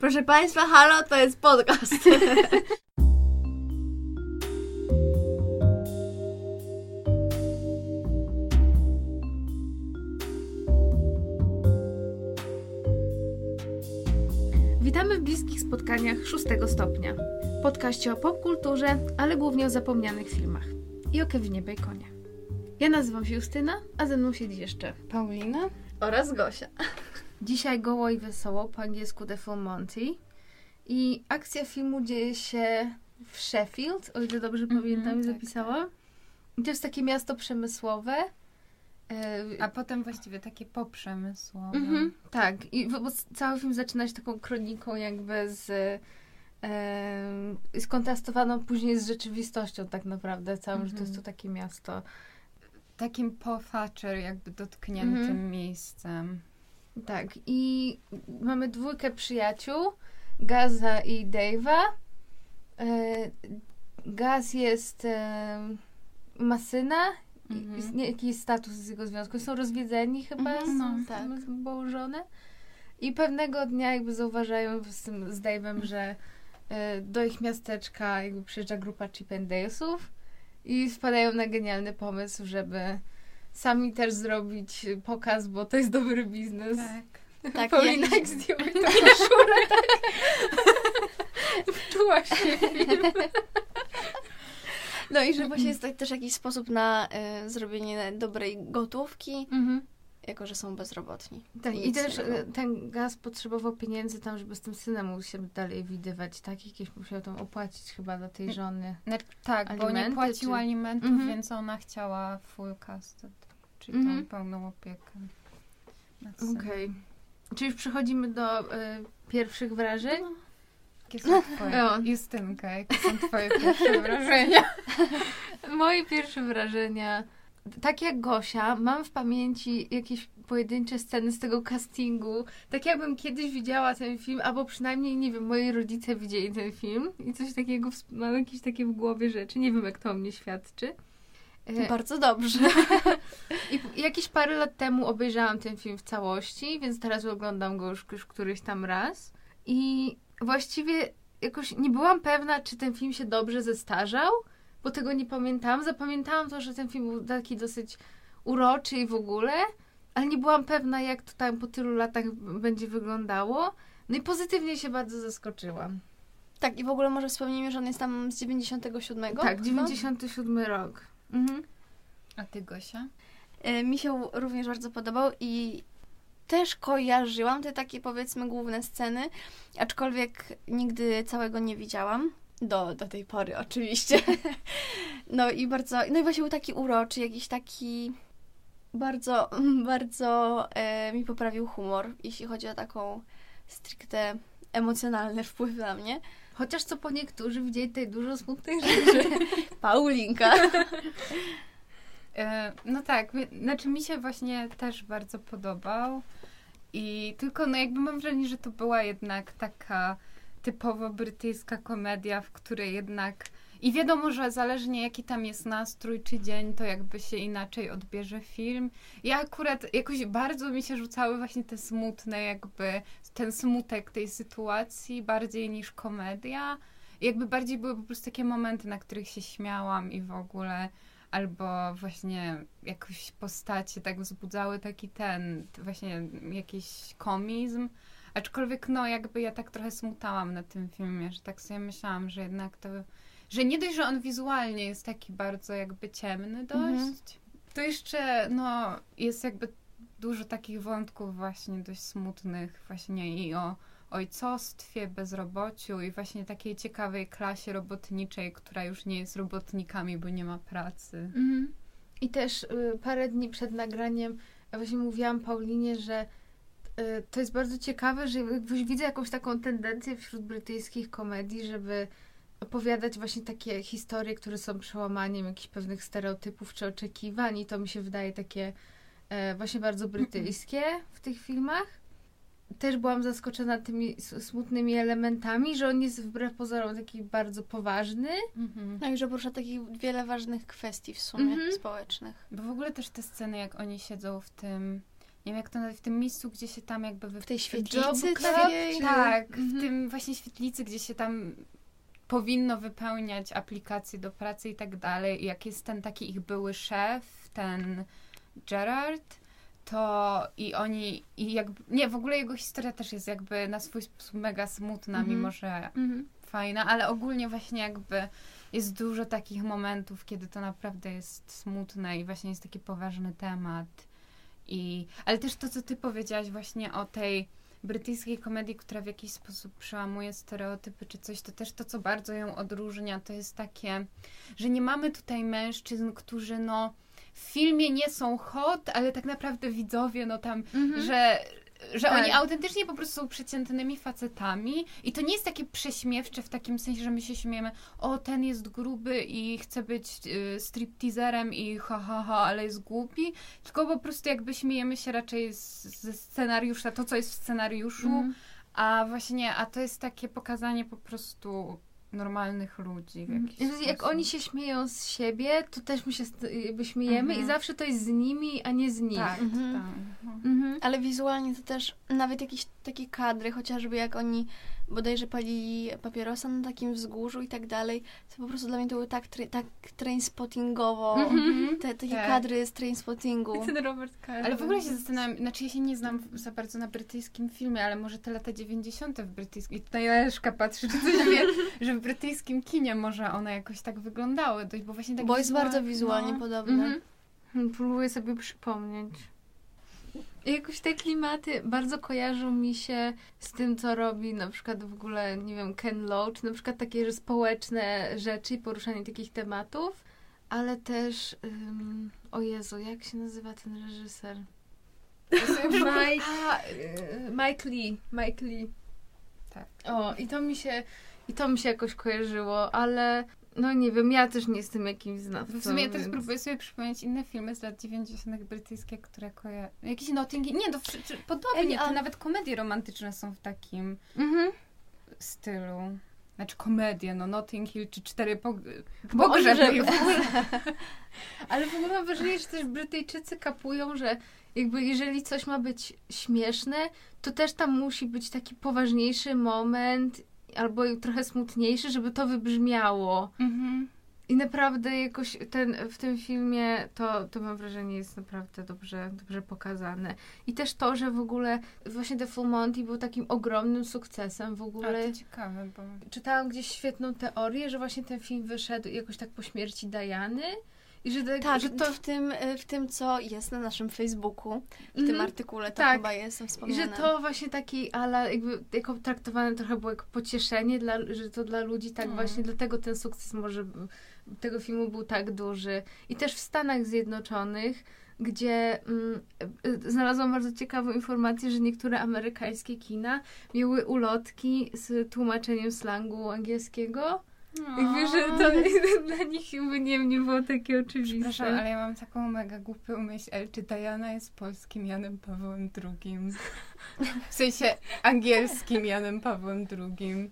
Proszę Państwa, halo, to jest podcast. Witamy w bliskich spotkaniach szóstego stopnia. Podkaście o popkulturze, ale głównie o zapomnianych filmach. I o Kevinie Baconie. Ja nazywam się Justyna, a ze mną siedzi jeszcze Paulina? Oraz Gosia. Dzisiaj goło i wesoło, po angielsku The Full Monty. I akcja filmu dzieje się w Sheffield, o ile dobrze Mhm, pamiętam i tak, zapisałam. I to jest takie miasto przemysłowe. E, A potem właściwie takie poprzemysłowe. Mhm, tak. I bo cały film zaczyna się taką kroniką jakby z em, skontrastowaną później z rzeczywistością tak naprawdę całym, że to jest to Mhm. takie miasto. Takim po Thatcher jakby dotkniętym Mhm. miejscem. Tak. I mamy dwójkę przyjaciół, Gaza i Dave'a. E, Gaz jest e, ma syna, Mhm. jakiś status z jego związku. Są rozwiedzeni chyba, Mhm, no, są, tak. położone. I pewnego dnia jakby zauważają z, tym, z Dave'em, że e, do ich miasteczka jakby przyjeżdża grupa Chip and Dales'ów i wpadają na genialny pomysł, żeby sami też zrobić pokaz, bo to jest dobry biznes. Tak. Tak, Paulina, jak zdjąłeś tą koszulę, tak wczułaś się w film. No i że właśnie jest tak też jakiś sposób na y, zrobienie dobrej gotówki, jako że są bezrobotni. Tak, i też e, ten gaz potrzebował pieniędzy tam, żeby z tym synem mógł się dalej widywać, tak? Jakieś musiał tam opłacić chyba dla tej żony. Tak, bo Alimenty, nie płacił czy- alimentów, Mhm. więc ona chciała full custody, czyli Mhm. tą pełną opiekę. Okej. Czyli już przechodzimy do e, pierwszych wrażeń. Jakie są twoje. Justynka, jakie są twoje pierwsze wrażenia? Moje pierwsze wrażenia. Tak jak Gosia, mam w pamięci jakieś pojedyncze sceny z tego castingu. Tak jakbym kiedyś widziała ten film, albo przynajmniej, nie wiem, moi rodzice widzieli ten film i coś takiego, mam jakieś takie w głowie rzeczy. Nie wiem, jak to o mnie świadczy. E, Bardzo dobrze. I jakieś parę lat temu obejrzałam ten film w całości, więc teraz oglądam go już, już któryś tam raz. I właściwie jakoś nie byłam pewna, czy ten film się dobrze zestarzał, bo tego nie pamiętałam. Zapamiętałam to, że ten film był taki dosyć uroczy i w ogóle, ale nie byłam pewna, jak to tam po tylu latach będzie wyglądało. No i pozytywnie się bardzo zaskoczyłam. Tak, i w ogóle może wspomnijmy, że on jest tam z 97. tak, chyba? 97 rok. Mhm. A ty, Gosia? E, Mi się również bardzo podobał i też kojarzyłam te takie powiedzmy główne sceny, aczkolwiek nigdy całego nie widziałam. Do, do tej pory oczywiście. No i bardzo, no i właśnie był taki uroczy, jakiś taki bardzo, bardzo e, mi poprawił humor, jeśli chodzi o taką stricte emocjonalny wpływ na mnie. Chociaż co po niektórzy widzieli tutaj dużo smutnych rzeczy. Paulinka. E, No tak, znaczy mi się właśnie też bardzo podobał i tylko no jakby mam wrażenie, że to była jednak taka typowo brytyjska komedia, w której jednak i wiadomo, że zależnie jaki tam jest nastrój czy dzień, to jakby się inaczej odbierze film. Ja akurat jakoś bardzo mi się rzucały właśnie te smutne jakby, ten smutek tej sytuacji bardziej niż komedia. Jakby bardziej były po prostu takie momenty, na których się śmiałam i w ogóle albo właśnie jakoś postacie tak wzbudzały taki ten, właśnie jakiś komizm. Aczkolwiek no jakby ja tak trochę smutałam na tym filmie, że tak sobie myślałam, że jednak to, że nie dość, że on wizualnie jest taki bardzo jakby ciemny dość, Mhm. to jeszcze no jest jakby dużo takich wątków właśnie dość smutnych właśnie i o ojcostwie, bezrobociu i właśnie takiej ciekawej klasie robotniczej, która już nie jest robotnikami, bo nie ma pracy. Mhm. I też y, parę dni przed nagraniem ja właśnie mówiłam Paulinie, że to jest bardzo ciekawe, że widzę jakąś taką tendencję wśród brytyjskich komedii, żeby opowiadać właśnie takie historie, które są przełamaniem jakichś pewnych stereotypów czy oczekiwań i to mi się wydaje takie e, właśnie bardzo brytyjskie w tych filmach. Też byłam zaskoczona tymi smutnymi elementami, że on jest wbrew pozorom taki bardzo poważny. Mhm. No i że porusza takich wiele ważnych kwestii w sumie Mhm. społecznych. Bo w ogóle też te sceny, jak oni siedzą w tym, nie wiem jak to w tym miejscu, gdzie się tam jakby... Wy... W tej świetlicy takiej. czy- Tak, w Mhm. tym właśnie świetlicy, gdzie się tam powinno wypełniać aplikacje do pracy i tak dalej. Jak jest ten taki ich były szef, ten Gerard, to i oni, i jakby, nie, w ogóle jego historia też jest jakby na swój sposób mega smutna, Mhm. mimo że Mhm. fajna, ale ogólnie właśnie jakby jest dużo takich momentów, kiedy to naprawdę jest smutne i właśnie jest taki poważny temat. I, ale też to, co ty powiedziałaś właśnie o tej brytyjskiej komedii, która w jakiś sposób przełamuje stereotypy czy coś, to też to, co bardzo ją odróżnia, to jest takie, że nie mamy tutaj mężczyzn, którzy no w filmie nie są hot, ale tak naprawdę widzowie no tam Mhm. że, że Tak. oni autentycznie po prostu są przeciętnymi facetami i to nie jest takie prześmiewcze w takim sensie, że my się śmiejemy, o ten jest gruby i chce być y, stripteaserem i ha, ha, ha, ale jest głupi, tylko po prostu jakby śmiejemy się raczej z, ze scenariusza, to co jest w scenariuszu, Mhm. a właśnie, a to jest takie pokazanie po prostu normalnych ludzi. W jakiś. Jak oni się śmieją z siebie, to też my się jakby śmiejemy Mhm. i zawsze to jest z nimi, a nie z nich. Tak, Mhm. tak. no. Mhm. Ale wizualnie to też nawet jakieś takie kadry, chociażby jak oni bodajże palili papierosa na takim wzgórzu i tak dalej, to po prostu dla mnie to było tak, tra- tak trainspottingowo. Mhm. Te takie Tak. kadry z trainspottingu. Ten Robert Carlyle. Ale w ogóle się zastanawiam, znaczy ja się nie znam za bardzo na brytyjskim filmie, ale może te lata 90. w brytyjskim, i tutaj Leszka patrzy, czy coś wie, że w brytyjskim kinie może one jakoś tak wyglądały, dość, bo właśnie tak Bo jest bardzo wizualnie no. podobne. Mhm. Próbuję sobie przypomnieć. Jakoś te klimaty bardzo kojarzą mi się z tym, co robi na przykład w ogóle, nie wiem, Ken Loach, na przykład takie że społeczne rzeczy i poruszanie takich tematów, ale też, ym, o Jezu, jak się nazywa ten reżyser? Mike, y, Mike Lee, Mike Lee. Tak. O, i to mi się, i to mi się jakoś kojarzyło, ale no nie wiem, ja też nie jestem jakimś znawcą. W sumie ja też więc- próbuję sobie przypomnieć inne filmy z lat 90. brytyjskie, które kojarzę. Jakieś Notting Hill, nie, czy- podobnie, Ej, a- to nawet komedie romantyczne są w takim Mhm. stylu. Znaczy komedie, no Notting Hill czy Cztery pog... Bo pogrzeby. ogóle, ale w ogóle mam wrażenie, że też Brytyjczycy kapują, że jakby jeżeli coś ma być śmieszne, to też tam musi być taki poważniejszy moment albo trochę smutniejszy, żeby to wybrzmiało. Mhm. I naprawdę jakoś ten, w tym filmie to, to mam wrażenie jest naprawdę dobrze, dobrze pokazane. I też to, że w ogóle właśnie The Full Monty był takim ogromnym sukcesem w Ale ogóle. to ciekawe, bo... Czytałam gdzieś świetną teorię, że właśnie ten film wyszedł jakoś tak po śmierci Diany i że, tak, Tak, że to w, tym, y, w tym, co jest na naszym Facebooku, w Mhm. tym artykule, to Tak. chyba jest I wspomniane. że to właśnie taki, ale jakby jako traktowane trochę było jako pocieszenie, dla, że to dla ludzi tak Mm. właśnie, dlatego ten sukces może tego filmu był tak duży. I też w Stanach Zjednoczonych, gdzie mm, y, znalazłam bardzo ciekawą informację, że niektóre amerykańskie kina miały ulotki z tłumaczeniem slangu angielskiego. Jakby, że to dla nich jakby nie, nie było takie oczywiste. Przepraszam, ale ja mam taką mega głupią myśl. Czy Diana jest polskim Janem Pawłem II? W sensie angielskim Janem Pawłem II.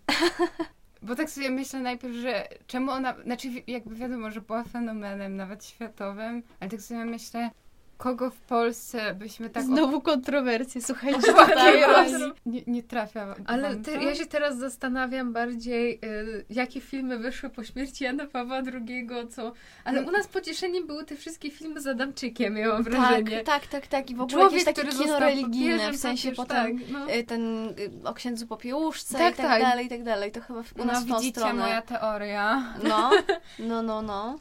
Bo tak sobie myślę najpierw, że czemu ona, znaczy jakby wiadomo, że była fenomenem nawet światowym, ale tak sobie myślę, kogo w Polsce byśmy tak... Znowu kontrowersje, słuchajcie. Roz- nie, nie trafia Ale wam te, ja się teraz zastanawiam bardziej, y, jakie filmy wyszły po śmierci Jana Pawła II, co... Ale u nas pocieszeniem były te wszystkie filmy z Adamczykiem, ja mam wrażenie. Tak, tak, tak, tak. I w ogóle Człowiek, jakieś takie kino religijne, w sensie papież, potem Tak, no. y, ten y, o księdzu popiełuszce Tak, i tak, tak. dalej, i tak dalej. To chyba w, u No nas w tą widzicie stronę. moja teoria. No, no, no, no.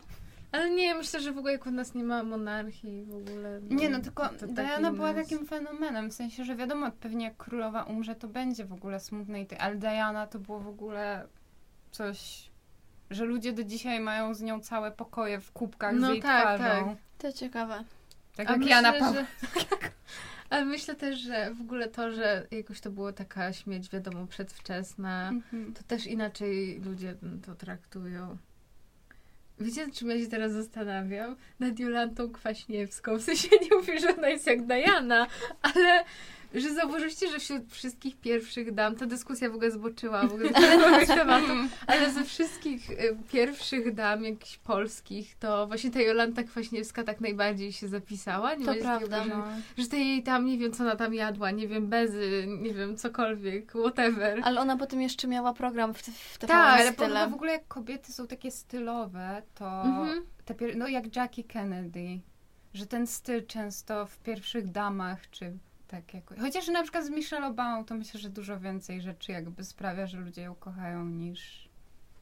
Ale nie, myślę, że w ogóle jak u nas nie ma monarchii w ogóle. Nie, no tylko Diana była nas- takim fenomenem, w sensie, że wiadomo, pewnie jak królowa umrze, to będzie w ogóle smutne, i ty, ale Diana to było w ogóle coś, że ludzie do dzisiaj mają z nią całe pokoje w kubkach No z jej tak, twarzą. tak. To ciekawe. Tak A jak myślę, Jana Pawła. że... Ale myślę też, że w ogóle to, że jakoś to była taka śmierć, wiadomo, przedwczesna, Mhm. to też inaczej ludzie to traktują. Wiecie, czym ja się teraz zastanawiam? Nad Jolantą Kwaśniewską. W sensie nie mówię, że ona jest jak Diana, ale że zauważyliście, że wśród wszystkich pierwszych dam, ta dyskusja w ogóle zboczyła w ogóle tematu, ale ze wszystkich y, pierwszych dam jakichś polskich, to właśnie ta Jolanta Kwaśniewska tak najbardziej się zapisała. Nie To takiego prawda? No. Że to jej tam, nie wiem co ona tam jadła, nie wiem, bezy, nie wiem, cokolwiek, whatever. Ale ona potem jeszcze miała program w, w TVN Tak, Ale chyba w ogóle jak kobiety są takie stylowe, to Mhm. pier- no jak Jackie Kennedy, że ten styl często w pierwszych damach, czy tak jakoś. Chociaż na przykład z Michelle Obamą to myślę, że dużo więcej rzeczy jakby sprawia, że ludzie ją kochają niż...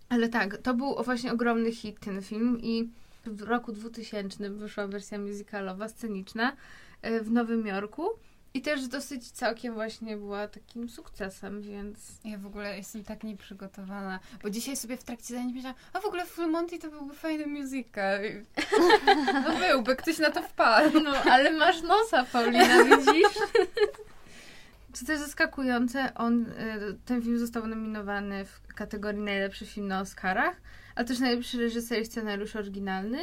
Ale tak, to był właśnie ogromny hit ten film i w roku 2000 wyszła wersja musicalowa, sceniczna e, w Nowym Jorku i też dosyć całkiem właśnie była takim sukcesem, więc Ja w ogóle jestem tak nieprzygotowana, bo dzisiaj sobie w trakcie zajęć myślałam, a w ogóle Full Monty to byłby fajny musical. No byłby, ktoś na to wpadł. no ale masz nosa, Paulina, widzisz? Co też zaskakujące, on, e, ten film został nominowany w kategorii najlepszy film na Oscarach, ale też najlepszy reżyser i scenariusz oryginalny.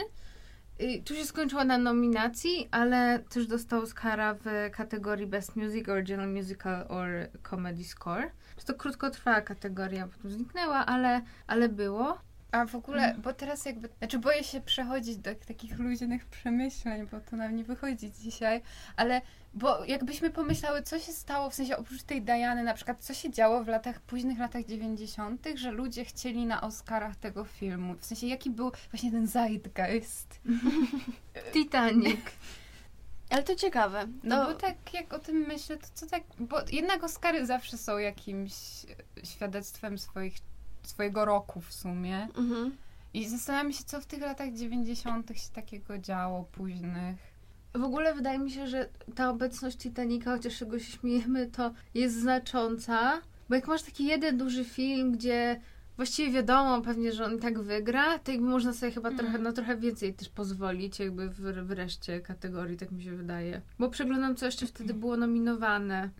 Tu się skończyło na nominacji, ale też dostał Oscara w kategorii Best Music, Original Musical or Comedy Score. To krótkotrwała kategoria, potem zniknęła, ale, ale było. A w ogóle, bo teraz jakby, znaczy boję się przechodzić do takich luźnych przemyśleń, bo to nam nie wychodzi dzisiaj, ale bo jakbyśmy pomyślały, co się stało, w sensie oprócz tej Diany, na przykład, co się działo w latach, późnych latach 90., że ludzie chcieli na Oscarach tego filmu. W sensie, jaki był właśnie ten zeitgeist. Titanic. Ale to ciekawe. No To- bo tak jak o tym myślę, to co tak, bo jednak Oscary zawsze są jakimś e, świadectwem swoich, swojego roku w sumie. Mhm. I zastanawiam się, co w tych latach 90. się takiego działo, późnych. W ogóle wydaje mi się, że ta obecność Titanica, chociaż czego się śmiejemy, to jest znacząca. Bo jak masz taki jeden duży film, gdzie właściwie wiadomo pewnie, że on tak wygra, to jakby można sobie chyba Mm. trochę, na trochę więcej też pozwolić jakby w, w reszcie kategorii, tak mi się wydaje. Bo przeglądam, co jeszcze wtedy było nominowane.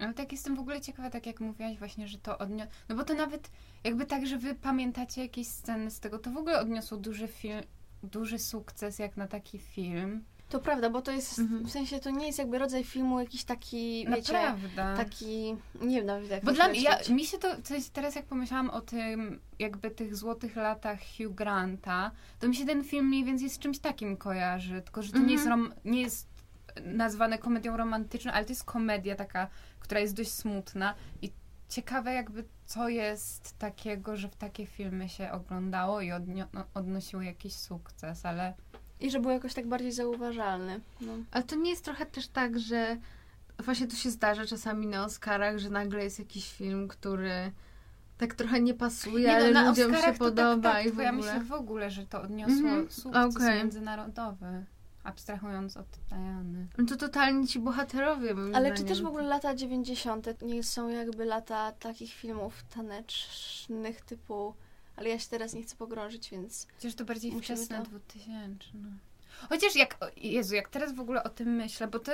Ale tak jestem w ogóle ciekawa, tak jak mówiłaś właśnie, że to odniosło... No bo to nawet jakby tak, że wy pamiętacie jakieś sceny z tego, to w ogóle odniosło duży film, duży sukces jak na taki film. To prawda, bo to jest, Mhm. w sensie to nie jest jakby rodzaj filmu jakiś taki, wiecie, Naprawdę. taki, nie wiem nawet jak Bo dla mnie, ja, mi się to, w sensie teraz jak pomyślałam o tym, jakby tych złotych latach Hugh Granta, to mi się ten film mniej więcej z czymś takim kojarzy, tylko że to nie, jest Mhm. rom, nie jest nazwane komedią romantyczną, ale to jest komedia taka, która jest dość smutna i ciekawe jakby co jest takiego, że w takie filmy się oglądało i odnio- no, odnosiło jakiś sukces, ale I że był jakoś tak bardziej zauważalny. No. Ale to nie jest trochę też tak, że właśnie to się zdarza czasami na Oscarach, że nagle jest jakiś film, który tak trochę nie pasuje, Nie, no, ale na ludziom Oscarach się to podoba tak, tak, i w tylko ja ogóle. myślę w ogóle, że to odniosło Mhm, sukces okej. międzynarodowy, abstrahując od Diany. No to totalnie ci bohaterowie, Ale czy też w ogóle lata 90. nie są jakby lata takich filmów tanecznych typu... Ale ja się teraz nie chcę pogrążyć, więc... Chociaż to bardziej wczesne to- 2000. No. Chociaż jak, Jezu, jak teraz w ogóle o tym myślę, bo to,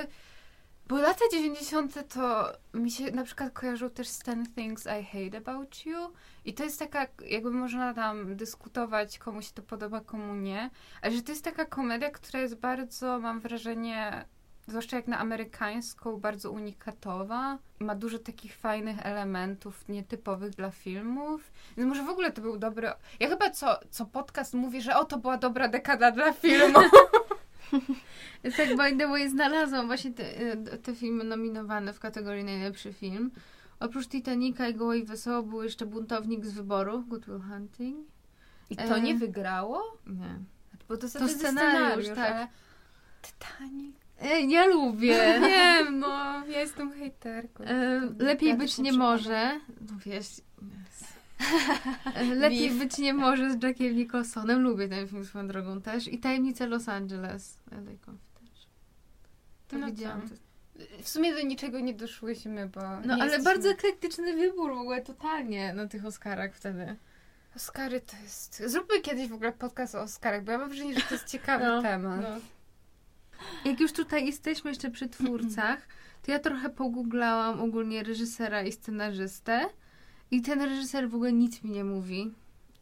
bo lata 90. to mi się na przykład kojarzą też z Ten Things I Hate About You i to jest taka, jakby można tam dyskutować, komu się to podoba, komu nie, ale że to jest taka komedia, która jest bardzo, mam wrażenie, zwłaszcza jak na amerykańską, bardzo unikatowa. Ma dużo takich fajnych elementów nietypowych dla filmów. Więc może w ogóle to był dobry... Ja chyba co, co podcast mówi, że o, to była dobra dekada dla filmu. Tak, by the way, znalazłam właśnie te, te filmy nominowane w kategorii najlepszy film. Oprócz Titanica i Goło i Wesoło był jeszcze Buntownik z wyboru, Good Will Hunting. I to E. nie wygrało? Nie. Bo to, To scenariusz, scenariusz, tak. ale... Titanic. Ej, ja lubię. Nie no, ja jestem hejterką. E, lepiej być nie może. No wiesz. Lepiej Beef. być nie może z Jackiem Nicholsonem. Lubię ten film swoją drogą też. I Tajemnice Los Angeles. To No widziałam. W sumie do niczego nie doszłyśmy, bo No ale jesteśmy- bardzo eklektyczny wybór w ogóle, totalnie na tych Oscarach wtedy. Oscary to jest... Zróbmy kiedyś w ogóle podcast o Oscarach, bo ja mam wrażenie, że to jest ciekawy No, temat. No. Jak już tutaj jesteśmy jeszcze przy twórcach, to ja trochę pogooglałam ogólnie reżysera i scenarzystę. I ten reżyser w ogóle nic mi nie mówi.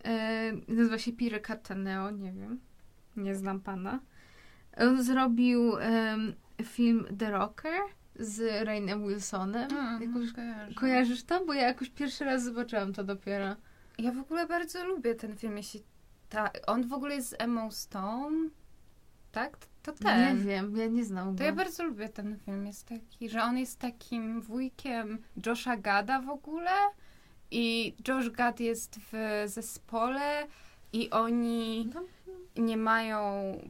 E, nazywa się Pierre Cataneo, nie wiem. Nie znam pana. On zrobił em, film The Rocker z Rainem Wilsonem. Mm, Jakoś, kojarzę. kojarzysz to? Bo ja jakoś pierwszy raz zobaczyłam to dopiero. Ja w ogóle bardzo lubię ten film, jeśli ta, on w ogóle jest z Emma Stone, tak? To ten. Nie wiem, ja nie znam go. To ja bardzo lubię ten film. Jest taki, że on jest takim wujkiem Josha Gada w ogóle i Josh Gad jest w zespole i oni nie mają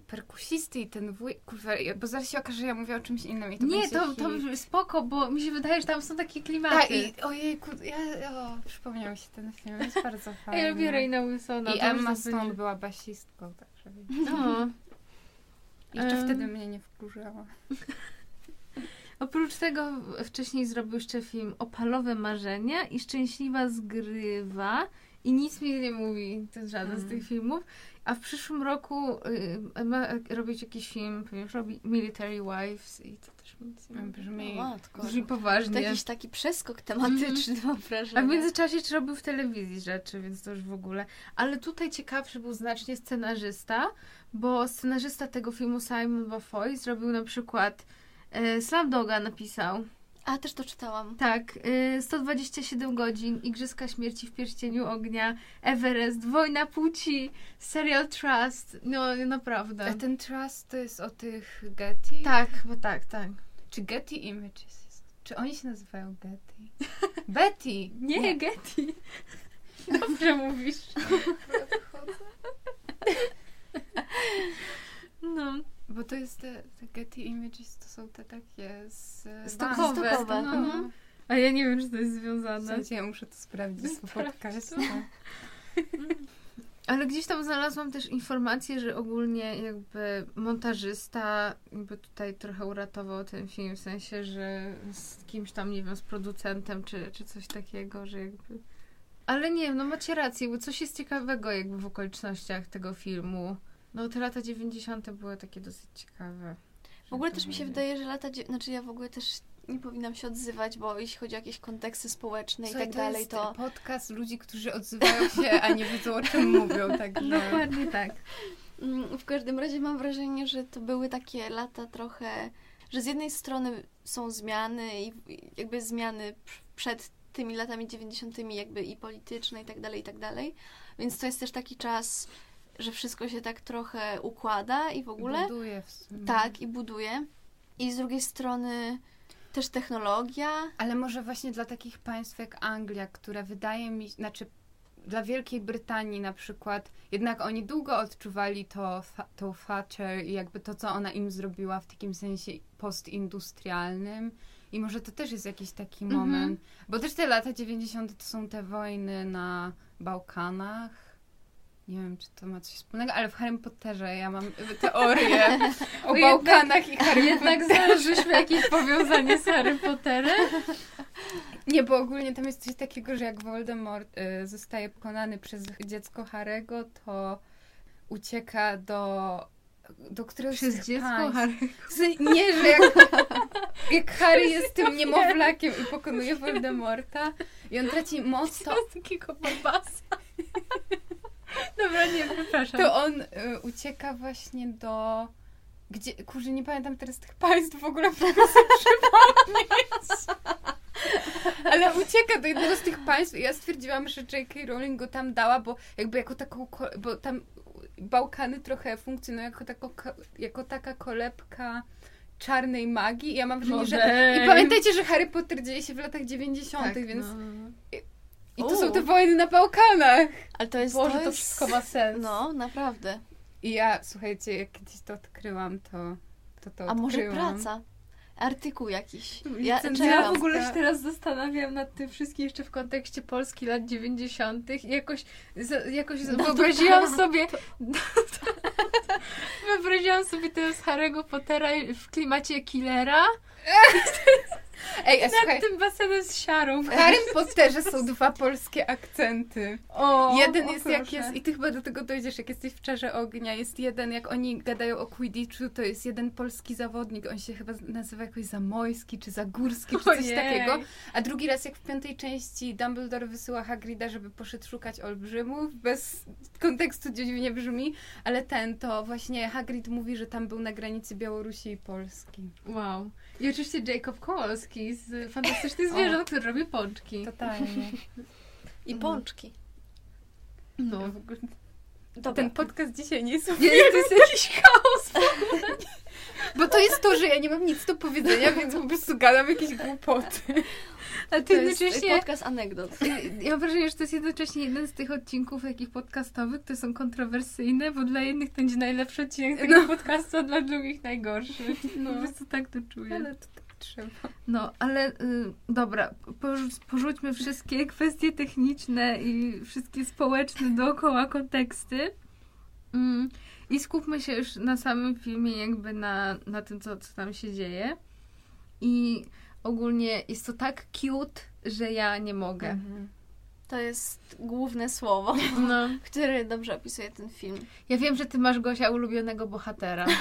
perkusisty i ten wuj... Kurwa, bo zaraz się okaże, że ja mówię o czymś innym i to nie, to, to spoko, bo mi się wydaje, że tam są takie klimaty. Tak, i ojejku, ja, o, przypomniał mi się ten film, jest bardzo fajny. ja lubię Raina Wilsona. I Emma Stone będzie- była basistką, także No. jeszcze wtedy mnie nie wkurzała. Oprócz tego wcześniej zrobił jeszcze film Opalowe Marzenia i Szczęśliwa Zgrywa i nic mi nie mówi ten żaden z Mm. tych filmów. A w przyszłym roku y, ma robić jakiś film, ponieważ robi Military Wives i to też mi nic nie mówi. Brzmi... O matko. Brzmi To poważnie. jakiś taki przeskok tematyczny, mam A wrażenie. w międzyczasie jeszcze robił w telewizji rzeczy, więc to już w ogóle. Ale tutaj ciekawszy był znacznie scenarzysta, bo scenarzysta tego filmu Simon Bafoy zrobił na przykład e, Slamdoga napisał. A, też to czytałam. Tak, y, 127 godzin, Igrzyska Śmierci w Pierścieniu Ognia, Everest, Wojna Płci, serial Trust, no naprawdę. A ten Trust to jest o tych Getty? Tak, chyba tak, tak. Czy Getty Images jest? Czy oni się nazywają Getty? Betty! Nie, Getty. Dobrze mówisz. No. Bo to jest te, te Getty Images, to są te takie z... Stokowe. Stokowe, No. mhm. A ja nie wiem, czy to jest związane. Słuchajcie, ja muszę to sprawdzić po podcaście. Ale gdzieś tam znalazłam też informację, że ogólnie jakby montażysta jakby tutaj trochę uratował ten film, w sensie, że z kimś tam, nie wiem, z producentem czy, czy coś takiego, że jakby... Ale nie wiem, no macie rację, bo coś jest ciekawego jakby w okolicznościach tego filmu. No te lata 90. były takie dosyć ciekawe. W ogóle też mi się wydaje, że lata... Znaczy ja w ogóle też nie powinnam się odzywać, bo jeśli chodzi o jakieś konteksty społeczne Słuchaj, i tak dalej, jest to... podcast ludzi, którzy odzywają się, a nie wiedzą o czym mówią, także... Dokładnie tak. Mm, W każdym razie mam wrażenie, że to były takie lata trochę, że z jednej strony są zmiany i jakby zmiany pr- przed tymi latami 90. jakby i polityczne i tak dalej, i tak dalej. Więc to jest też taki czas, że wszystko się tak trochę układa i w ogóle. Buduje w sumie. Tak, i buduje. I z drugiej strony też technologia. Ale może właśnie dla takich państw jak Anglia, które wydaje mi znaczy dla Wielkiej Brytanii na przykład, jednak oni długo odczuwali to, tą Thatcher i jakby to, co ona im zrobiła w takim sensie postindustrialnym. I może to też jest jakiś taki Mhm. moment. Bo też te lata 90. to są te wojny na Bałkanach. Nie wiem, czy to ma coś wspólnego, ale w Harry Potterze ja mam teorię o Bo Bałkanach i Harry Jednak znaleźliśmy jakieś powiązanie z Harry Potterem. Nie, bo ogólnie tam jest coś takiego, że jak Voldemort y, zostaje pokonany przez dziecko Harego, to ucieka do, do któregoś Przez dziecko państw. Harry. Nie, że jak, jak Harry jest tym niemowlakiem i pokonuje Voldemorta i on traci moc, to, takiego babasa. Dobra, nie, przepraszam. to on y, ucieka właśnie do... Gdzie, kurczę, nie pamiętam teraz tych państw w ogóle, sobie przypomnieć. Ale ucieka do jednego z tych państw i ja stwierdziłam, że J.K. Rowling go tam dała, bo jakby jako taką, bo tam Bałkany trochę funkcjonują jako, tako, jako taka kolebka czarnej magii i ja mam wrażenie, że... I pamiętajcie, że Harry Potter dzieje się w latach 90., Tak, więc... no. I to U. są te wojny na Bałkanach. Ale to jest. Boże, to, to jest... wszystko ma sens. No, naprawdę. I ja, słuchajcie, jak kiedyś to odkryłam, to to, to A może praca? Artykuł jakiś. Ja- Ja, w ogóle się teraz zastanawiam nad tym wszystkim jeszcze w kontekście Polski lat 90. i jakoś, za- jakoś No to wyobraziłam tak. sobie wyobraziłam sobie teraz Harry'ego Pottera w klimacie killera Ej, a słuchaj, Nad tym basenem z siarą. w Harry Potterze są dwa polskie akcenty. O, jeden o jest jak proszę. jest, i ty chyba do tego dojdziesz, jak jesteś w Czarze Ognia, jest jeden, jak oni gadają o Quidditchu, to jest jeden polski zawodnik, on się chyba nazywa jakoś Zamojski, czy Zagórski, czy coś Ojej. takiego, a drugi raz jak w piątej części Dumbledore wysyła Hagrida, żeby poszedł szukać olbrzymów, bez kontekstu dziwnie brzmi, ale ten, to właśnie Hagrid mówi, że tam był na granicy Białorusi i Polski. Wow. I oczywiście Jacob Kowalski z Fantastycznych Zwierząt, który robi pączki. Totalnie. I Mhm. pączki. No. Ogóle Dobra. ten podcast dzisiaj nie jest Nie, to jest jakiś chaos. Bo to jest to, że ja nie mam nic do powiedzenia, więc po prostu gadam jakieś głupoty. Ale to to jest jednocześnie... podcast anegdot. Ja mam wrażenie, że to jest jednocześnie jeden z tych odcinków takich podcastowych, które są kontrowersyjne, bo dla jednych to będzie najlepszy odcinek tego podcastu, a dla drugich najgorszy. No. Po prostu tak to czuję. Ale to tak trzeba. No, ale y, dobra, porzu- porzućmy wszystkie kwestie techniczne i wszystkie społeczne dookoła konteksty. Mm, I skupmy się już na samym filmie, jakby na, na tym, co, co tam się dzieje. I ogólnie jest to tak cute, że ja nie mogę. Mhm. To jest główne słowo, No. które dobrze opisuje ten film. Ja wiem, że ty masz Gosia ulubionego bohatera.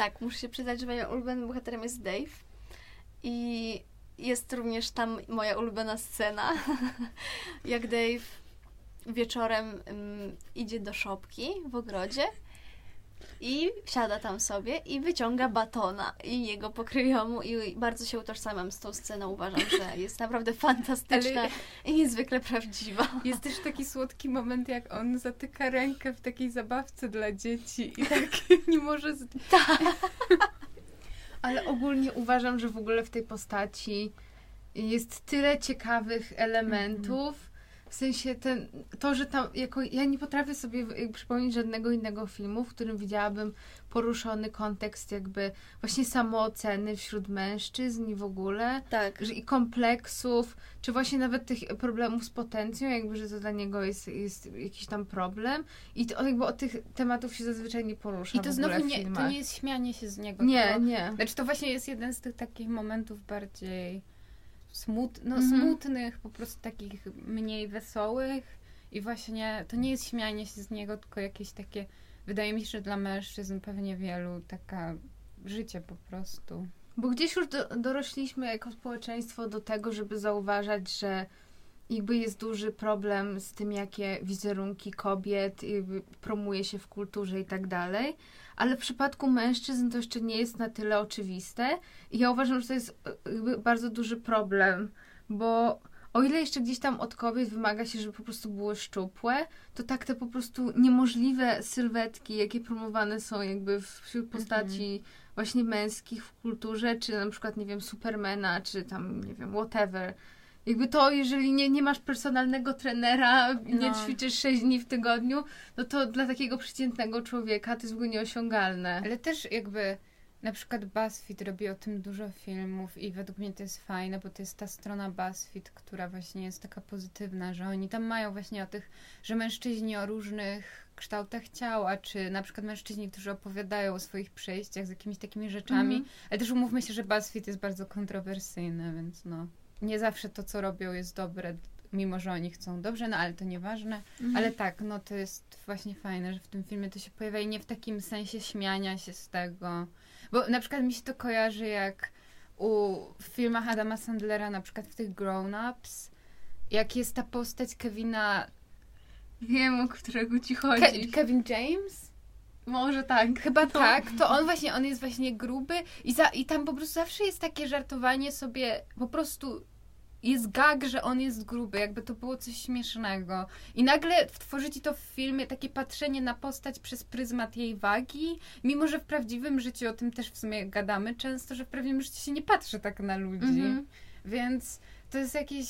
Tak, muszę się przyznać, że moim ulubionym bohaterem jest Dave. I jest również tam moja ulubiona scena, jak Dave wieczorem ym, idzie do szopki w ogrodzie i siada tam sobie i wyciąga batona i jego pokryją mu i bardzo się utożsamiam z tą sceną. Uważam, że jest naprawdę fantastyczna Ale- i niezwykle prawdziwa. Jest też taki słodki moment, jak on zatyka rękę w takiej zabawce dla dzieci i tak nie może... Z... Ale ogólnie uważam, że w ogóle w tej postaci jest tyle ciekawych elementów. W sensie ten, to, że tam jako, ja nie potrafię sobie przypomnieć żadnego innego filmu, w którym widziałabym poruszony kontekst jakby właśnie samooceny wśród mężczyzn i w ogóle, Tak. że i kompleksów, czy właśnie nawet tych problemów z potencją, jakby, że to dla niego jest, jest jakiś tam problem i to, jakby od tych tematów się zazwyczaj nie porusza I to znowu nie, to nie jest śmianie się z niego. Nie, tylko, nie. Znaczy to właśnie jest jeden z tych takich momentów bardziej smut, no, Mhm. smutnych, po prostu takich mniej wesołych i właśnie to nie jest śmianie się z niego, tylko jakieś takie, wydaje mi się, że dla mężczyzn pewnie wielu taka życie po prostu. Bo gdzieś już do, dorośliśmy jako społeczeństwo do tego, żeby zauważać, że jakby jest duży problem z tym, jakie wizerunki kobiet promuje się w kulturze i tak dalej. Ale w przypadku mężczyzn to jeszcze nie jest na tyle oczywiste. I ja uważam, że to jest e, bardzo duży problem, bo o ile jeszcze gdzieś tam od kobiet wymaga się, żeby po prostu były szczupłe, to tak te po prostu niemożliwe sylwetki, jakie promowane są jakby wśród postaci właśnie męskich w kulturze, czy na przykład, nie wiem, Supermana, czy tam, nie wiem, whatever. Jakby to, jeżeli nie, nie masz personalnego trenera, nie No. ćwiczysz 6 dni w tygodniu, no to dla takiego przeciętnego człowieka to jest w ogóle nieosiągalne. Ale też jakby na przykład BuzzFeed robi o tym dużo filmów i według mnie to jest fajne, bo to jest ta strona BuzzFeed, która właśnie jest taka pozytywna, że oni tam mają właśnie o tych, że mężczyźni o różnych kształtach ciała, czy na przykład mężczyźni, którzy opowiadają o swoich przejściach z jakimiś takimi rzeczami, Mhm. ale też umówmy się, że BuzzFeed jest bardzo kontrowersyjny, więc no nie zawsze to, co robią jest dobre, mimo że oni chcą dobrze, no ale to nieważne. Mhm. Ale tak, no to jest właśnie fajne, że w tym filmie to się pojawia i nie w takim sensie śmiania się z tego. Bo na przykład mi się to kojarzy jak u w filmach Adama Sandlera, na przykład w tych Grown Ups, jak jest ta postać Kevina. Wiem, o którego ci Ke- chodzi. Kevin James? Może tak. Chyba tak, to on właśnie, on jest właśnie gruby i, za, i tam po prostu zawsze jest takie żartowanie sobie, po prostu jest gag, że on jest gruby, jakby to było coś śmiesznego. I nagle tworzy ci to w filmie takie patrzenie na postać przez pryzmat jej wagi, mimo że w prawdziwym życiu, o tym też w sumie gadamy często, że w prawdziwym życiu się nie patrzy tak na ludzi. Mhm. Więc to jest jakieś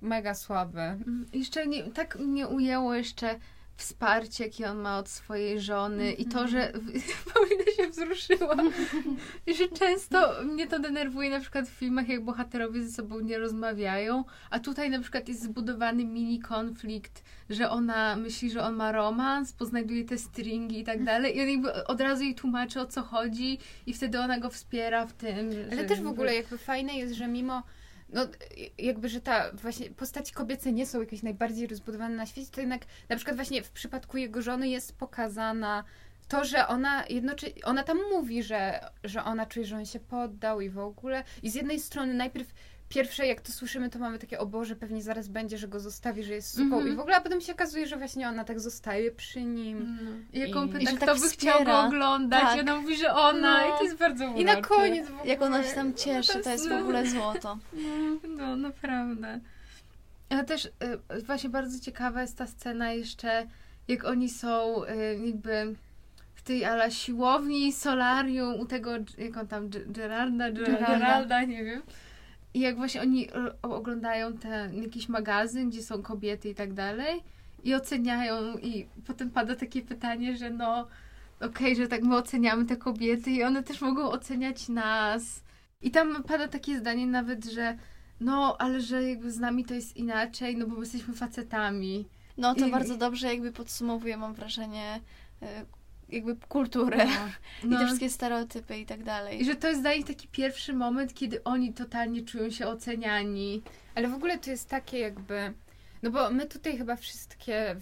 mega słabe. Mm, Jeszcze nie, tak mnie ujęło jeszcze wsparcie, jakie on ma od swojej żony i to, że Paulina się wzruszyłam. I że często mnie to denerwuje na przykład w filmach, jak bohaterowie ze sobą nie rozmawiają, a tutaj na przykład jest zbudowany mini konflikt, że ona myśli, że on ma romans, poznajduje te stringi i tak dalej i on jakby od razu jej tłumaczy o co chodzi i wtedy ona go wspiera w tym. Ale też w ogóle jakby fajne jest, że mimo no jakby, że ta właśnie postaci kobiece nie są jakieś najbardziej rozbudowane na świecie, to jednak na przykład właśnie w przypadku jego żony jest pokazana to, że ona jednocześnie, ona tam mówi, że, że ona czuje, że on się poddał i w ogóle. I z jednej strony najpierw pierwsze, jak to słyszymy, to mamy takie, o Boże, pewnie zaraz będzie, że go zostawi, że jest supą Mhm. i w ogóle, a potem się okazuje, że właśnie ona tak zostaje przy nim. I on I- pyta, i że kto tak by chciał go wspiera. oglądać, Tak. i ona mówi, że ona. No. I to jest bardzo I na koniec w ogóle... Jak ona się tam cieszy, No to to jest w ogóle złoto. No, naprawdę. A też y, właśnie bardzo ciekawa jest ta scena jeszcze, jak oni są y, jakby w tej ala siłowni, solarium u tego, jak on tam, Ge- Gerarda, Ge- Geralda. Geralda, nie wiem. I jak właśnie oni oglądają ten jakiś magazyn, gdzie są kobiety i tak dalej i oceniają i potem pada takie pytanie, że no okej, że tak my oceniamy te kobiety i one też mogą oceniać nas. I tam pada takie zdanie nawet, że no, ale że jakby z nami to jest inaczej, no bo my jesteśmy facetami. No to I- bardzo dobrze jakby podsumowuje, mam wrażenie, y, jakby kulturę No. i te wszystkie stereotypy i tak I dalej. że to jest dla nich taki pierwszy moment, kiedy oni totalnie czują się oceniani. Ale w ogóle to jest takie jakby. No bo my tutaj chyba wszystkie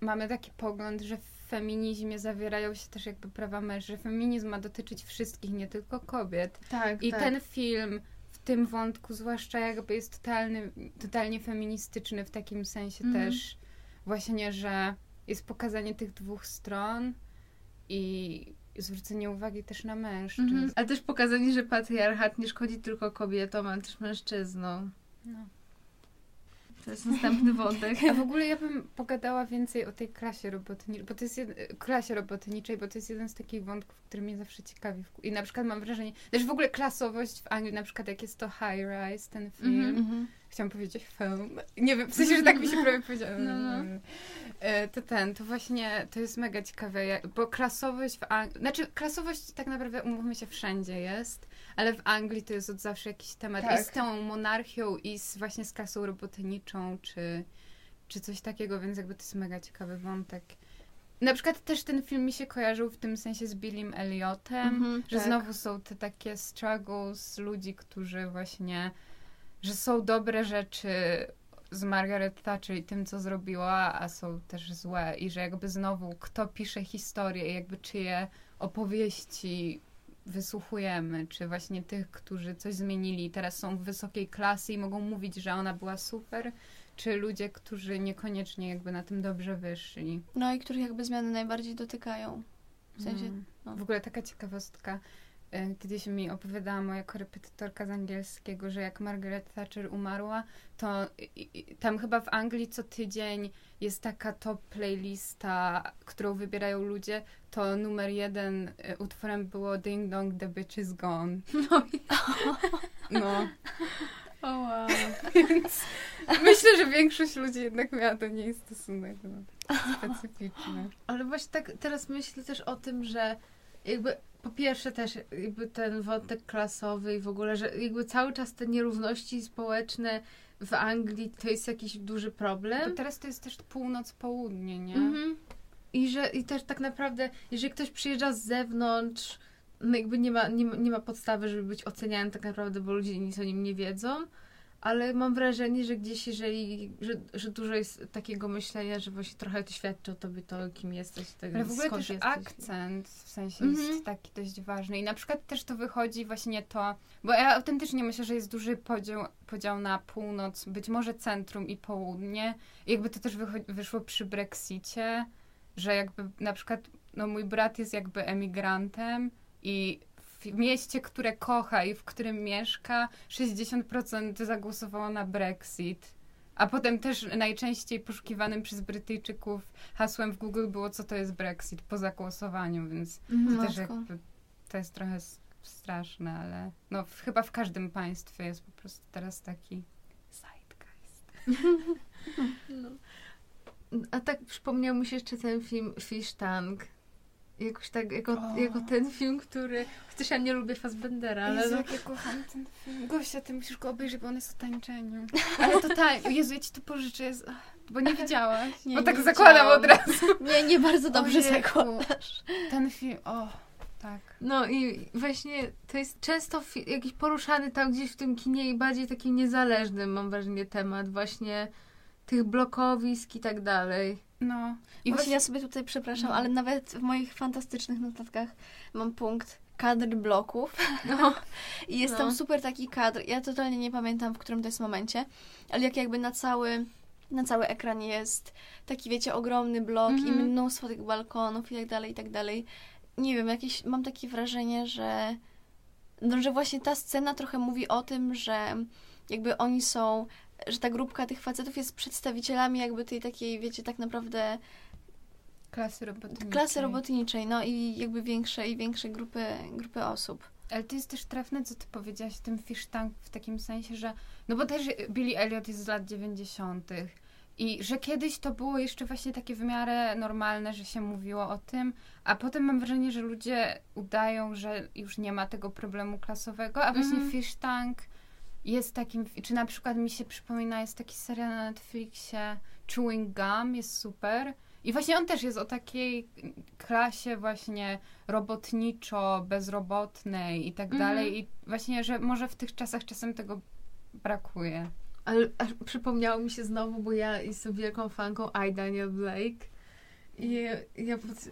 mamy taki pogląd, że w feminizmie zawierają się też jakby prawa mężczyzn, że feminizm ma dotyczyć wszystkich, nie tylko kobiet. Tak, I tak. ten film w tym wątku zwłaszcza jakby jest totalny, totalnie feministyczny w takim sensie Mhm. też właśnie, że jest pokazanie tych dwóch stron i zwrócenie uwagi też na mężczyzn. Mhm. Ale też pokazanie, że patriarchat nie szkodzi tylko kobietom, ale też mężczyznom. No. To jest następny wątek. A w ogóle ja bym pogadała więcej o tej klasie robotniczej, bo to jest jed... klasie robotniczej, bo to jest jeden z takich wątków, który mnie zawsze ciekawi. I na przykład mam wrażenie, też w ogóle klasowość w Anglii, na przykład jak jest to High Rise, ten film, Mhm. Mhm. chciałam powiedzieć film, nie wiem, w sensie, że tak mi się prawie powiedziało. No, no. E, To ten, to właśnie, to jest mega ciekawe, bo klasowość w Anglii, znaczy klasowość tak naprawdę, umówmy się, wszędzie jest, ale w Anglii to jest od zawsze jakiś temat Tak. i z tą monarchią i z, właśnie z klasą robotniczą, czy, czy coś takiego, więc jakby to jest mega ciekawy wątek. Na przykład też ten film mi się kojarzył w tym sensie z Billym Elliotem, Mhm, że tak. znowu są te takie struggles ludzi, którzy właśnie, że są dobre rzeczy z Margaret Thatcher i tym, co zrobiła, a są też złe. I że jakby znowu kto pisze historię i jakby czyje opowieści wysłuchujemy, czy właśnie tych, którzy coś zmienili teraz są w wysokiej klasy i mogą mówić, że ona była super, czy ludzie, którzy niekoniecznie jakby na tym dobrze wyszli. No i których jakby zmiany najbardziej dotykają. W sensie, Mm. no. W ogóle taka ciekawostka. E, Kiedyś mi opowiadała moja korepetytorka z angielskiego, że jak Margaret Thatcher umarła, to tam chyba w Anglii co tydzień jest taka top playlista, którą wybierają ludzie, to numer jeden e, utworem było Ding Dong, The Bitch is Gone. No, No, o wow. więc myślę, że większość ludzi jednak miała do niej stosunek no, specyficzny. Ale właśnie tak teraz myślę też o tym, że jakby po pierwsze też jakby ten wątek klasowy i w ogóle, że jakby cały czas te nierówności społeczne w Anglii to jest jakiś duży problem. teraz to jest też północ-południe, nie? Mhm. I że i też tak naprawdę, jeżeli ktoś przyjeżdża z zewnątrz, no jakby nie ma, nie, ma- nie ma podstawy, żeby być oceniany tak naprawdę, bo ludzie nic o nim nie wiedzą. Ale mam wrażenie, że gdzieś jeżeli, że, że dużo jest takiego myślenia, że właśnie trochę to świadczy o tobie to, kim jesteś. Tak, Ale w ogóle też jesteś. akcent w sensie Mhm. jest taki dość ważny. I na przykład też to wychodzi właśnie to, bo ja autentycznie myślę, że jest duży podział, podział na północ, być może centrum i południe. I jakby to też wyszło przy Brexicie, że jakby na przykład no mój brat jest jakby emigrantem i w mieście, które kocha i w którym mieszka, 60% zagłosowało na Brexit. A potem też najczęściej poszukiwanym przez Brytyjczyków hasłem w Google było, co to jest Brexit po zagłosowaniu, więc Mhm. to też jakby, to jest trochę straszne, ale no w, chyba w każdym państwie jest po prostu teraz taki zeitgeist. No. A tak przypomniał mi się jeszcze ten film Fish Tank. Jakoś tak, jako, jako ten film, który... Chociaż ja nie lubię Fassbendera, ale Jezu, no, jak ja kocham ten film. Gościa, ty musisz go obejrzeć, bo on jest o tańczeniu. Ale totalnie, Jezu, ja ci to pożyczę, jest... bo nie widziałaś. Nie, bo tak nie zakładam widziałam. od razu. Nie, nie bardzo dobrze zakładasz. Ten film, o, tak. no i właśnie to jest często fi- jakiś poruszany tam gdzieś w tym kinie i bardziej taki niezależny, mam wrażenie, temat właśnie tych blokowisk i tak dalej. No. I właśnie ja sobie tutaj przepraszam, No. ale nawet w moich fantastycznych notatkach mam punkt kadr bloków. No. I jest No. tam super taki kadr. Ja totalnie nie pamiętam, w którym to jest momencie, ale jak jakby na cały, na cały ekran jest taki, wiecie, ogromny blok i Mhm. mnóstwo tych balkonów i tak dalej, i tak dalej. Nie wiem, jakieś, mam takie wrażenie, że no, że właśnie ta scena trochę mówi o tym, że jakby oni są, że ta grupka tych facetów jest przedstawicielami jakby tej takiej, wiecie, tak naprawdę Klasy robotniczej. klasy robotniczej, no i jakby większej, większej grupy, grupy osób. Ale to jest też trafne, co ty powiedziałaś w tym fish tank w takim sensie, że no bo też Billy Elliot jest z lat 90. I że kiedyś to było jeszcze właśnie takie w miarę normalne, że się mówiło o tym, a potem mam wrażenie, że ludzie udają, że już nie ma tego problemu klasowego, a właśnie Mhm. Fish Tank jest takim, czy na przykład mi się przypomina, jest taki serial na Netflixie Chewing Gum, jest super. I właśnie on też jest o takiej klasie właśnie robotniczo, bezrobotnej i tak Mhm. dalej. I właśnie, że może w tych czasach czasem tego brakuje. Ale przypomniało mi się znowu, bo ja jestem wielką fanką I, Daniel Blake. I ja pot-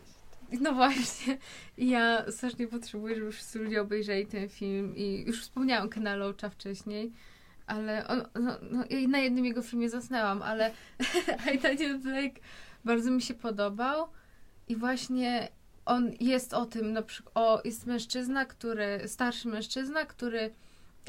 no właśnie, ja strasznie potrzebuję, żeby wszyscy ludzie obejrzeli ten film i już wspomniałam Kena wcześniej, ale on, no, no, ja na jednym jego filmie zasnęłam, ale I, Daniel Blake bardzo mi się podobał i właśnie on jest o tym, na przykład, o, jest mężczyzna, który, starszy mężczyzna, który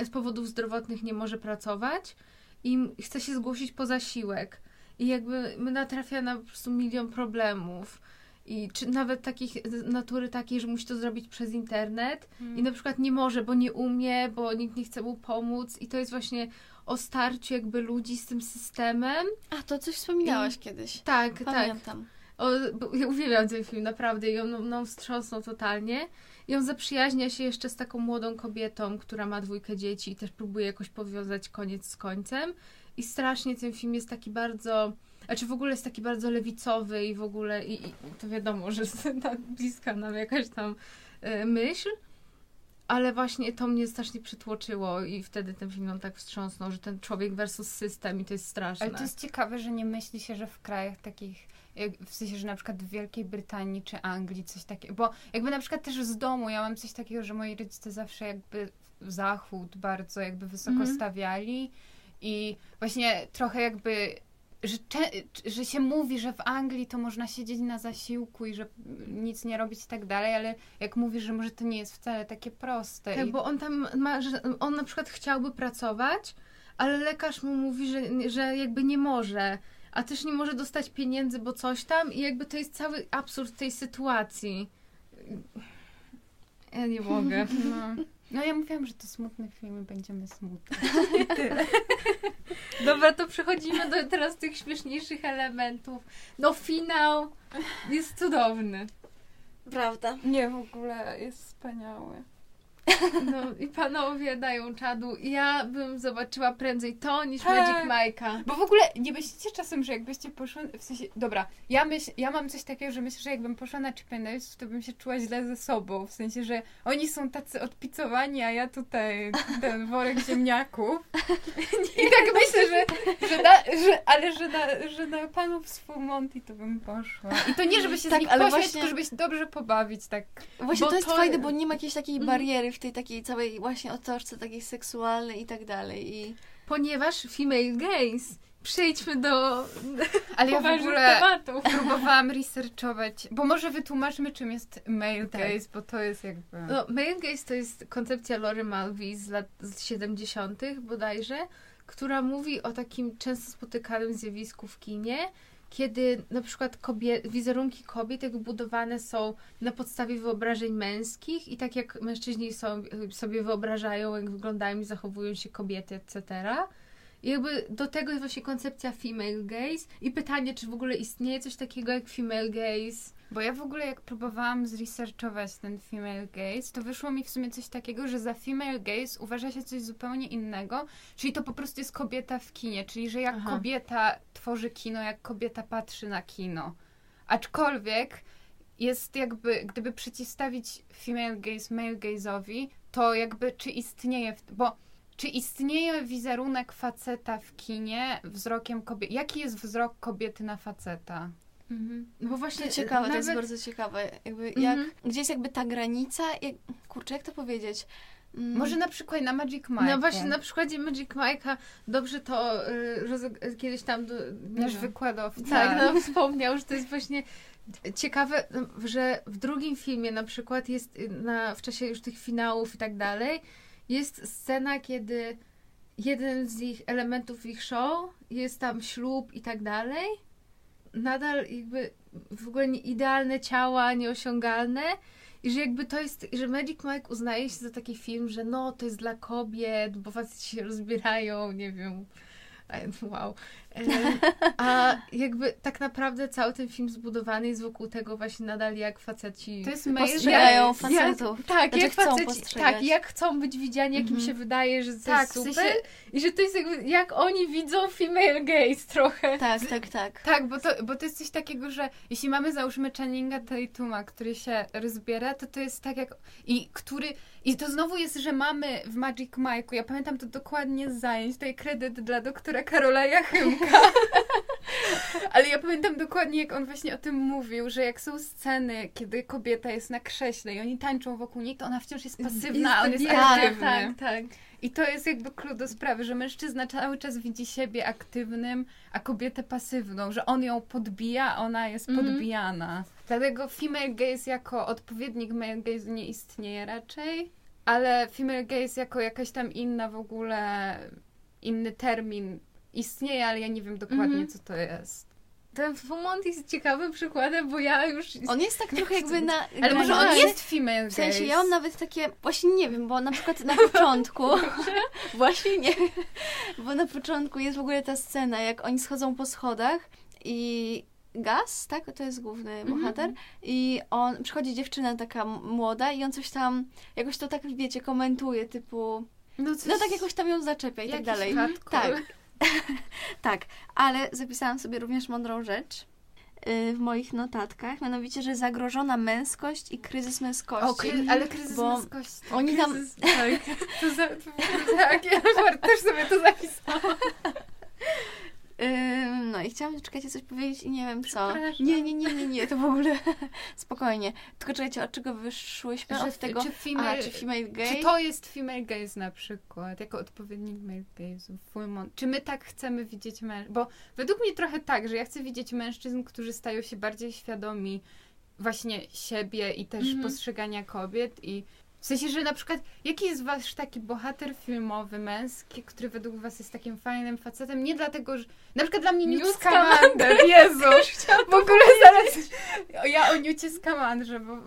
z powodów zdrowotnych nie może pracować i chce się zgłosić po zasiłek. I jakby natrafia na po prostu milion problemów. I czy nawet takich natury takiej, że musi to zrobić przez internet i na przykład nie może, bo nie umie, bo nikt nie chce mu pomóc. I to jest właśnie o starciu jakby ludzi z tym systemem. A, to coś wspominałaś kiedyś. Tak, tak. Pamiętam. O, bo ja uwielbiam ten film, naprawdę. I on no, no, wstrząsnął totalnie. I on zaprzyjaźnia się jeszcze z taką młodą kobietą, która ma dwójkę dzieci i też próbuje jakoś powiązać koniec z końcem. I strasznie ten film jest taki bardzo... Znaczy w ogóle jest taki bardzo lewicowy i w ogóle... I, i to wiadomo, że jest tak bliska nam jakaś tam e, myśl. Ale właśnie to mnie strasznie przytłoczyło i wtedy ten film on tak wstrząsnął, że ten człowiek versus system i to jest straszne. Ale to jest ciekawe, że nie myśli się, że w krajach takich, jak- w sensie, że na przykład w Wielkiej Brytanii czy Anglii coś takiego, bo jakby na przykład też z domu, ja mam coś takiego, że moi rodzice zawsze jakby zachód bardzo jakby wysoko Mhm. stawiali i właśnie trochę jakby że, że się mówi, że w Anglii to można siedzieć na zasiłku i że nic nie robić i tak dalej, ale jak mówisz, że może to nie jest wcale takie proste. Tak, i... bo on tam ma, że on na przykład chciałby pracować, ale lekarz mu mówi, że, że jakby nie może, a też nie może dostać pieniędzy, bo coś tam i jakby to jest cały absurd tej sytuacji. Ja nie mogę. No. No ja mówiłam, że to smutny film i będziemy smutni. Dobra, to przechodzimy do teraz tych śmieszniejszych elementów. No finał jest cudowny. Prawda. Nie, w ogóle jest wspaniały. No i panowie dają czadu. Ja bym zobaczyła prędzej to niż Tak. Magic Mike'a. Bo w ogóle nie myślicie czasem, że jakbyście poszły, w sensie, dobra, ja, myśl, ja mam coś takiego, że myślę, że jakbym poszła na Chip to bym się czuła źle ze sobą, w sensie, że oni są tacy odpicowani, a ja tutaj ten worek ziemniaków. I tak myślę, że, że, na, że ale że na, że na panów z Full Monty to bym poszła. I to nie, żeby się Tak, z nich pośmiać, właśnie- tylko żeby się dobrze pobawić, tak. Właśnie Bo to jest to- fajne, bo nie ma jakiejś takiej Mhm. bariery w tej takiej całej właśnie otoczce takiej seksualnej i tak dalej. I Ponieważ female gaze. Przejdźmy do Ale ja w ogóle tematów. próbowałam researchować, bo może wytłumaczmy, czym jest male Tak. gaze, bo to jest jakby... No, male gaze to jest koncepcja Lory Malvi z lat z 70. bodajże, która mówi o takim często spotykanym zjawisku w kinie, kiedy na przykład wizerunki kobiet jakby budowane są na podstawie wyobrażeń męskich i tak jak mężczyźni są, sobie wyobrażają, jak wyglądają i zachowują się kobiety, etc. I jakby do tego jest właśnie koncepcja female gaze i pytanie, czy w ogóle istnieje coś takiego jak female gaze. Bo ja w ogóle jak próbowałam zresearchować ten female gaze, to wyszło mi w sumie coś takiego, że za female gaze uważa się coś zupełnie innego, czyli to po prostu jest kobieta w kinie, czyli że jak Aha. kobieta tworzy kino, jak kobieta patrzy na kino. Aczkolwiek jest jakby, gdyby przeciwstawić female gaze male gaze'owi, to jakby czy istnieje, w, bo czy istnieje wizerunek faceta w kinie wzrokiem kobiety? Jaki jest wzrok kobiety na faceta? Mhm. No bo właśnie To ciekawe, to jest nawet- bardzo ciekawe. Jakby Mhm. jak, gdzie jest jakby ta granica, jak, kurczę, jak to powiedzieć? Mm, Może na przykład na Magic Mike. No właśnie, na przykładzie Magic Mike'a dobrze to y, roz- kiedyś tam... Do, Nasz wiem. wykładowca. Tak, no, wspomniał, że to jest właśnie ciekawe, no, że w drugim filmie na przykład jest y, na, w czasie już tych finałów i tak dalej, jest scena, kiedy jeden z ich elementów ich show jest tam ślub i tak dalej. Nadal jakby w ogóle nie idealne ciała, nieosiągalne. I że jakby to jest, że Magic Mike uznaje się za taki film, że no, to jest dla kobiet, bo faceci się rozbierają, nie wiem. Wow. A jakby tak naprawdę cały ten film zbudowany jest wokół tego właśnie nadal jak faceci To jest Postrzegają facetów. jak, tak, Znaczy jak chcą faceci, tak, jak chcą być widziani, jak im Mhm. się wydaje, że to Tak, jest w super. sensie- I że to jest jakby, jak oni widzą female gaze trochę. Tak, tak, tak. Tak, bo to, bo to jest coś takiego, że jeśli mamy załóżmy Channinga Tatuma, który się rozbiera, to to jest tak jak... I który... I to znowu jest, że mamy w Magic Mike'u, ja pamiętam to dokładnie z zajęć, tutaj kredyt dla doktora Karola Jachymka. Ale ja pamiętam dokładnie, jak on właśnie o tym mówił, że jak są sceny, kiedy kobieta jest na krześle i oni tańczą wokół niej, to ona wciąż jest pasywna, a on jest tak, aktywny. tak, tak. I to jest jakby clue do sprawy, że mężczyzna cały czas widzi siebie aktywnym, a kobietę pasywną, że on ją podbija, a ona jest Mhm. podbijana. Dlatego female gaze jako odpowiednik male gaze nie istnieje raczej, ale female gaze jako jakaś tam inna w ogóle, inny termin istnieje, ale ja nie wiem dokładnie, Mhm. co to jest. Ten Fumont jest ciekawym przykładem, bo ja już... On jest tak trochę jakby na Ale może on jest female. W sensie ja mam nawet takie, właśnie nie wiem, bo na przykład na początku, właśnie nie, bo na początku jest w ogóle ta scena, jak oni schodzą po schodach i Gaz, tak? To jest główny Mhm. bohater. I on, przychodzi dziewczyna taka młoda i on coś tam, jakoś to tak, wiecie, komentuje, typu, No, coś, no tak jakoś tam ją zaczepia i tak dalej. hardcore. Tak. tak, ale zapisałam sobie również mądrą rzecz y, w moich notatkach, mianowicie, że zagrożona męskość i kryzys męskości. O, kry- ale kryzys męskości. oni tam- Kryzys, tak, to za, to, tak, ja też sobie to zapisałam. No i chciałam, czekajcie, coś powiedzieć i nie wiem co. Nie, nie, nie, nie, nie, to w ogóle spokojnie. Tylko czekajcie, od czego wyszłyśmy? Że od tego, czy female, a, czy female gay? Czy to jest female gaze na przykład, jako odpowiednik male gaze'u? Czy my tak chcemy widzieć mężczyzn? Bo według mnie trochę tak, że ja chcę widzieć mężczyzn, którzy stają się bardziej świadomi właśnie siebie i też Mhm. postrzegania kobiet i w sensie, że na przykład, jaki jest wasz taki bohater filmowy, męski, który według was jest takim fajnym facetem? Nie dlatego, że... Na przykład dla mnie Newt Scamander, Jezu! W ogóle zaraz... Ja o Newcie Scamandrze, bo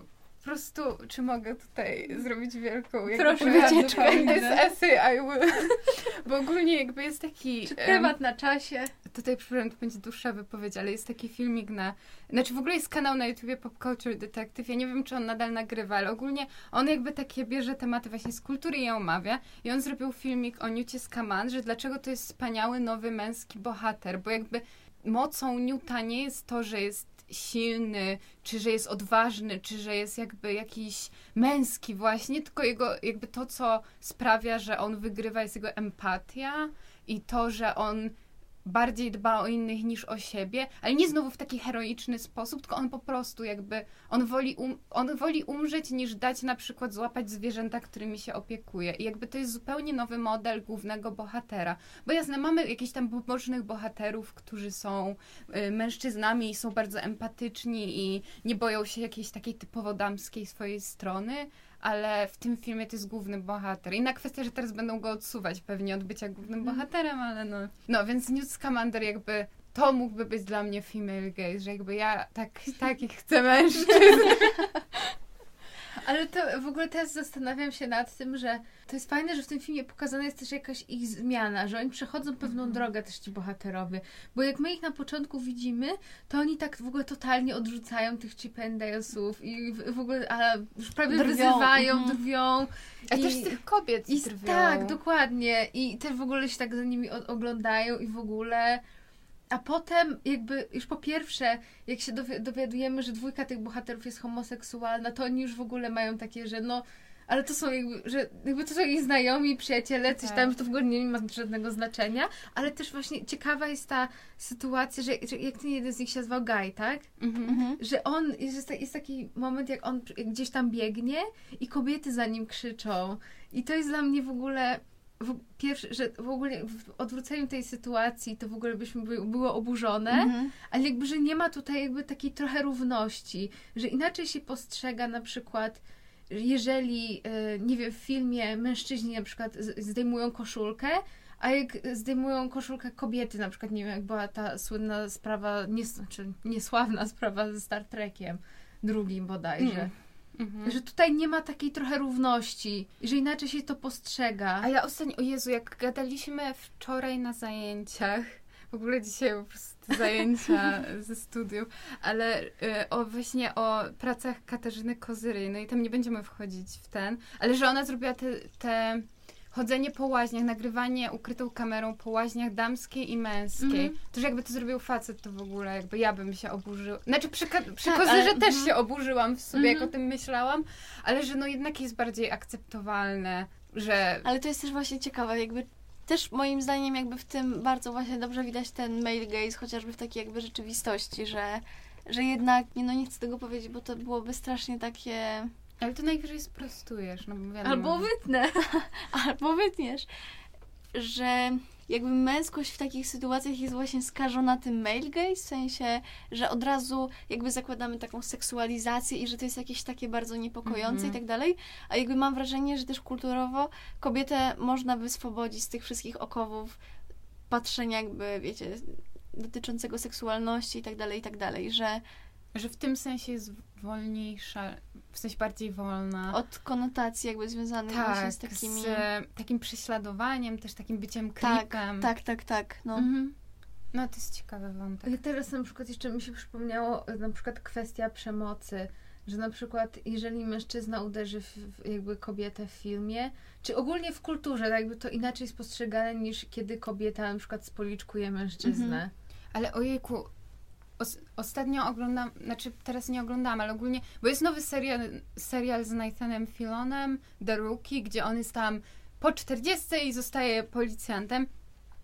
po prostu, czy mogę tutaj zrobić wielką Proszę, wycieczkę. This essay I will. Bo ogólnie jakby jest taki... Czy em, prymat na czasie? Tutaj przepraszam, to będzie dłuższa wypowiedź, ale jest taki filmik na... Znaczy w ogóle jest kanał na YouTubie Pop Culture Detective. Ja nie wiem, czy on nadal nagrywa, ale ogólnie on jakby takie bierze tematy właśnie z kultury i je omawia. I on zrobił filmik o Newcie Scamandrze, dlaczego to jest wspaniały, nowy, męski bohater. Bo jakby mocą Newta nie jest to, że jest silny, czy że jest odważny, czy że jest jakby jakiś męski właśnie, tylko jego jakby to, co sprawia, że on wygrywa jest jego empatia i to, że on bardziej dba o innych niż o siebie, ale nie znowu w taki heroiczny sposób, tylko on po prostu jakby, on woli, um, on woli umrzeć niż dać na przykład złapać zwierzęta, którymi się opiekuje. I jakby to jest zupełnie nowy model głównego bohatera. Bo jasne, mamy jakichś tam pobocznych bohaterów, którzy są y, mężczyznami i są bardzo empatyczni i nie boją się jakiejś takiej typowo damskiej swojej strony, ale w tym filmie to jest główny bohater. Inna kwestia, że teraz będą go odsuwać pewnie od bycia głównym Mhm. bohaterem, ale no. No, więc Newt Scamander jakby to mógłby być dla mnie female gaze, że jakby ja tak, takich chcę mężczyzn. Ale to w ogóle teraz zastanawiam się nad tym, że to jest fajne, że w tym filmie pokazana jest też jakaś ich zmiana, że oni przechodzą pewną Mhm. drogę też ci bohaterowie. Bo jak my ich na początku widzimy, to oni tak w ogóle totalnie odrzucają tych Chipendalesów i w, w ogóle a już prawie Drwią, wyzywają, mhm. drwią. A I- też z tych kobiet I drwią. tak, dokładnie. I też w ogóle się tak za nimi oglądają i w ogóle. A potem jakby już po pierwsze, jak się dowi- dowiadujemy, że dwójka tych bohaterów jest homoseksualna, to oni już w ogóle mają takie, że no, ale to są jakby, że jakby to są ich znajomi, przyjaciele, coś Tak. tam, że to w ogóle nie ma żadnego znaczenia, ale też właśnie ciekawa jest ta sytuacja, że, że jak ten jeden z nich się nazywał Guy, tak? Mhm. Mhm. że on, jest, jest taki moment, jak on gdzieś tam biegnie i kobiety za nim krzyczą. I to jest dla mnie w ogóle w, pierwszy, że w ogóle w odwróceniu tej sytuacji to w ogóle byśmy były, były oburzone, Mhm. ale jakby, że nie ma tutaj jakby takiej trochę równości, że inaczej się postrzega na przykład jeżeli, e, nie wiem, w filmie mężczyźni na przykład zdejmują koszulkę, a jak zdejmują koszulkę kobiety, na przykład, nie wiem, jak była ta słynna sprawa, nie, znaczy niesławna sprawa ze Star Trekiem, drugim bodajże. Mm. Mhm. Że tutaj nie ma takiej trochę równości, że inaczej się to postrzega. A ja ostatnio, o Jezu, jak gadaliśmy wczoraj na zajęciach, w ogóle dzisiaj po prostu zajęcia ze studiów, ale y, o właśnie o pracach Katarzyny Kozyry, no i tam nie będziemy wchodzić w ten, ale że ona zrobiła te, te chodzenie po łaźniach, nagrywanie ukrytą kamerą po łaźniach damskiej i męskiej. Mhm. To, że jakby to zrobił facet, to w ogóle jakby ja bym się oburzyła. Znaczy przy, przy Tak, Kozyrze ale- też mhm. się oburzyłam w sobie, jak Mhm. o tym myślałam, ale że no jednak jest bardziej akceptowalne, że Ale to jest też właśnie ciekawe, jakby też moim zdaniem jakby w tym bardzo właśnie dobrze widać ten male gaze, chociażby w takiej jakby rzeczywistości, że, że jednak, nie, no nie chcę tego powiedzieć, bo to byłoby strasznie takie, Ale to najwyżej sprostujesz, no wiadomo. Albo wytnę. albo wytniesz, że jakby męskość w takich sytuacjach jest właśnie skażona tym male gaze, w sensie, że od razu jakby zakładamy taką seksualizację i że to jest jakieś takie bardzo niepokojące Mhm. i tak dalej, a jakby mam wrażenie, że też kulturowo kobietę można wyswobodzić z tych wszystkich okowów patrzenia jakby, wiecie, dotyczącego seksualności i tak dalej, i tak dalej, że Że w tym sensie jest wolniejsza, w sensie bardziej wolna. od konotacji jakby związanych właśnie z takimi... z takim prześladowaniem, też takim byciem Tak, creepem. tak, tak, tak, no. Mhm. No to jest ciekawy wątek. Ale teraz na przykład jeszcze mi się przypomniało e, na przykład kwestia przemocy, że na przykład jeżeli mężczyzna uderzy w, w jakby kobietę w filmie, czy ogólnie w kulturze, tak jakby to inaczej jest postrzegane niż kiedy kobieta na przykład spoliczkuje mężczyznę. Mhm. Ale ojejku, os- ostatnio oglądam, znaczy teraz nie oglądam, ale ogólnie, bo jest nowy serial, serial z Nathanem Filonem, The Rookie, gdzie on jest tam po 40 i zostaje policjantem.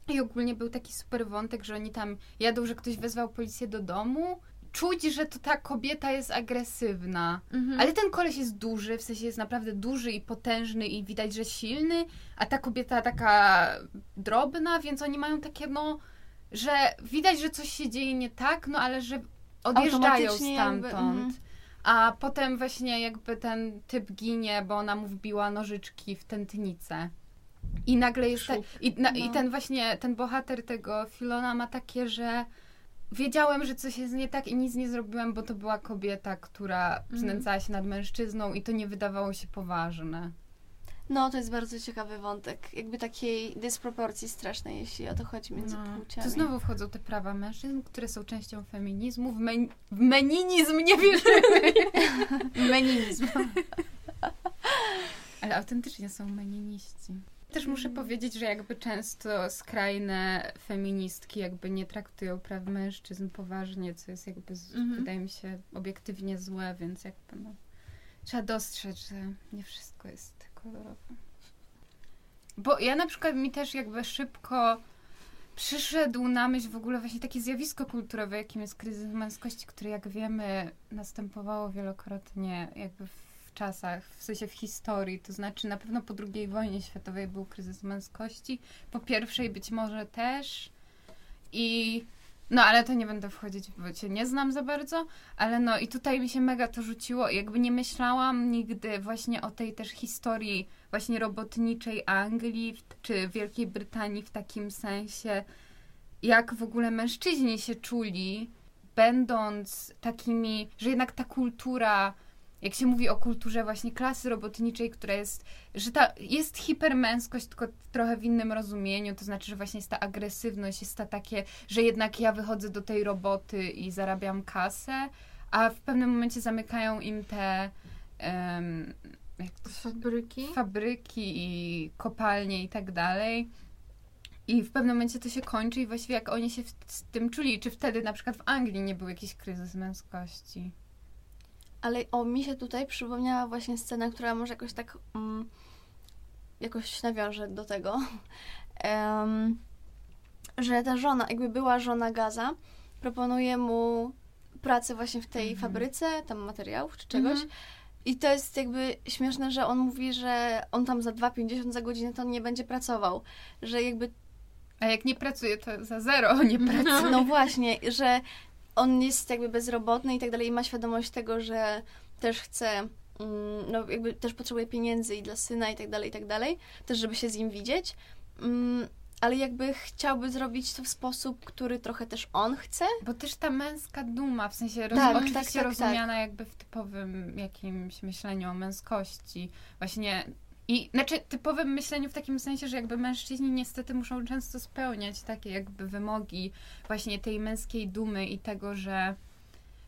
I ogólnie był taki super wątek, że oni tam jadą, że ktoś wezwał policję do domu. Czuć, że to ta kobieta jest agresywna. Mhm. Ale ten koleś jest duży, w sensie jest naprawdę duży i potężny i widać, że silny, a ta kobieta taka drobna, więc oni mają takie, no, że widać, że coś się dzieje nie tak, no ale że odjeżdżają jakby, stamtąd. mhm. A potem właśnie jakby ten typ ginie, bo ona mu wbiła nożyczki w tętnicę. I nagle jest. Te, i, na, I No. ten właśnie, ten bohater tego Filona ma takie, że wiedziałem, że coś jest nie tak i nic nie zrobiłem, bo to była kobieta, która znęcała się nad mężczyzną i to nie wydawało się poważne. No, to jest bardzo ciekawy wątek. Jakby takiej dysproporcji strasznej, jeśli o to chodzi między płciami. To znowu wchodzą te prawa mężczyzn, które są częścią feminizmu. W, men- w meninizm nie wierzymy. Meninizm. Ale autentycznie są meniniści. Też muszę powiedzieć, że jakby często skrajne feministki jakby nie traktują praw mężczyzn poważnie, co jest jakby, z, Mhm. wydaje mi się, obiektywnie złe, więc jakby no, trzeba dostrzec, że nie wszystko jest Bo ja na przykład mi też jakby szybko przyszedł na myśl w ogóle właśnie takie zjawisko kulturowe, jakim jest kryzys męskości, który jak wiemy następowało wielokrotnie jakby w czasach, w sensie w historii, to znaczy na pewno po II wojnie światowej był kryzys męskości, po pierwszej być może też. I no ale to nie będę wchodzić, bo cię nie znam za bardzo, ale no i tutaj mi się mega to rzuciło, jakby nie myślałam nigdy właśnie o tej też historii właśnie robotniczej Anglii czy Wielkiej Brytanii w takim sensie, jak w ogóle mężczyźni się czuli, będąc takimi, że jednak ta kultura jak się mówi o kulturze właśnie klasy robotniczej, która jest, że ta jest hipermęskość, tylko trochę w innym rozumieniu, to znaczy, że właśnie jest ta agresywność, jest ta takie, że jednak ja wychodzę do tej roboty i zarabiam kasę, a w pewnym momencie zamykają im te um, jak to się, Fabryki? fabryki i kopalnie i tak dalej. I w pewnym momencie to się kończy i właściwie jak oni się z tym czuli, czy wtedy na przykład w Anglii nie był jakiś kryzys męskości. Ale o, mi się tutaj przypomniała właśnie scena, która może jakoś tak mm, jakoś nawiąże do tego, em, że ta żona, jakby była żona Gaza, proponuje mu pracę właśnie w tej Mhm. fabryce, tam materiałów czy czegoś. Mhm. I to jest jakby śmieszne, że on mówi, że on tam za 2,50 za godzinę to on nie będzie pracował. Że jakby, A jak nie pracuje, to za zero nie pracuje. no właśnie, że on jest jakby bezrobotny i tak dalej i ma świadomość tego, że też chce, mm, no jakby też potrzebuje pieniędzy i dla syna i tak dalej, i tak dalej. Też, żeby się z nim widzieć. Mm, ale jakby chciałby zrobić to w sposób, który trochę też on chce. Bo też ta męska duma, w sensie roz, Tak, oczywiście tak, tak, rozumiana jakby w typowym jakimś myśleniu o męskości. Właśnie i znaczy typowym myśleniu w takim sensie, że jakby mężczyźni niestety muszą często spełniać takie jakby wymogi właśnie tej męskiej dumy i tego, że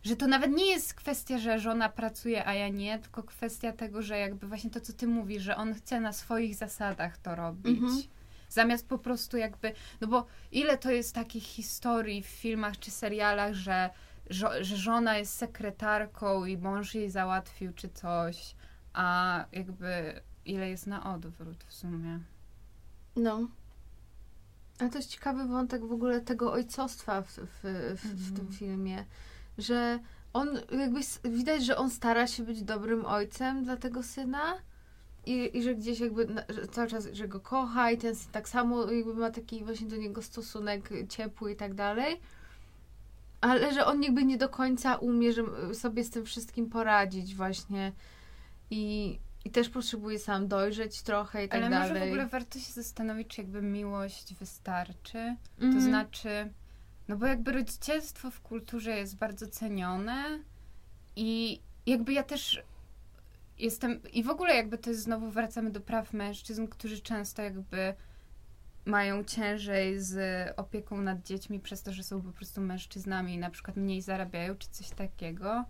że to nawet nie jest kwestia, że żona pracuje, a ja nie, tylko kwestia tego, że jakby właśnie to, co ty mówisz, że on chce na swoich zasadach to robić. Mhm. Zamiast po prostu jakby, no bo ile to jest takich historii w filmach czy serialach, że, że żona jest sekretarką i mąż jej załatwił czy coś, a jakby ile jest na odwrót w sumie. No. Ale to jest ciekawy wątek w ogóle tego ojcostwa w, w, w, w tym Mhm. filmie, że on jakby widać, że on stara się być dobrym ojcem dla tego syna i, i że gdzieś jakby że cały czas, że go kocha i ten syn tak samo jakby ma taki właśnie do niego stosunek ciepły i tak dalej. Ale że on jakby nie do końca umie sobie z tym wszystkim poradzić właśnie i, i też potrzebuje sam dojrzeć trochę i tak Ale dalej. może w ogóle warto się zastanowić, czy jakby miłość wystarczy. To Mhm. znaczy, no bo jakby rodzicielstwo w kulturze jest bardzo cenione i jakby ja też jestem, i w ogóle jakby to jest znowu wracamy do praw mężczyzn, którzy często jakby mają ciężej z opieką nad dziećmi przez to, że są po prostu mężczyznami i na przykład mniej zarabiają czy coś takiego.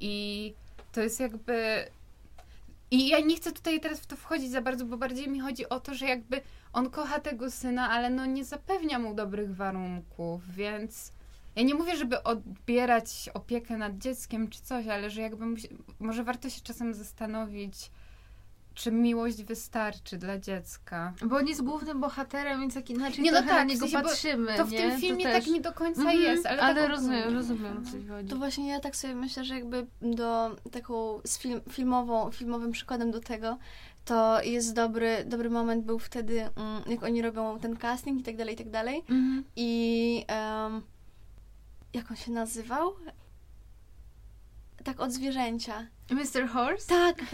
I to jest jakby. I ja nie chcę tutaj teraz w to wchodzić za bardzo, bo bardziej mi chodzi o to, że jakby on kocha tego syna, ale no nie zapewnia mu dobrych warunków, więc ja nie mówię, żeby odbierać opiekę nad dzieckiem czy coś, ale że jakby musi, może warto się czasem zastanowić, czy miłość wystarczy dla dziecka. Bo on jest głównym bohaterem, więc tak inaczej Nie, no trochę na tak, w niego sensie, patrzymy. To w nie? tym filmie tak nie do końca Mhm, jest, ale, ale tak rozumiem, ogólnie. rozumiem, o co ci chodzi. To właśnie ja tak sobie myślę, że jakby do taką z film, filmową, filmowym przykładem do tego, to jest dobry, dobry moment był wtedy, mm, jak oni robią ten casting i tak dalej, i tak dalej. Mhm. I em, jak on się nazywał? Tak od zwierzęcia. Mr. Horse? Tak.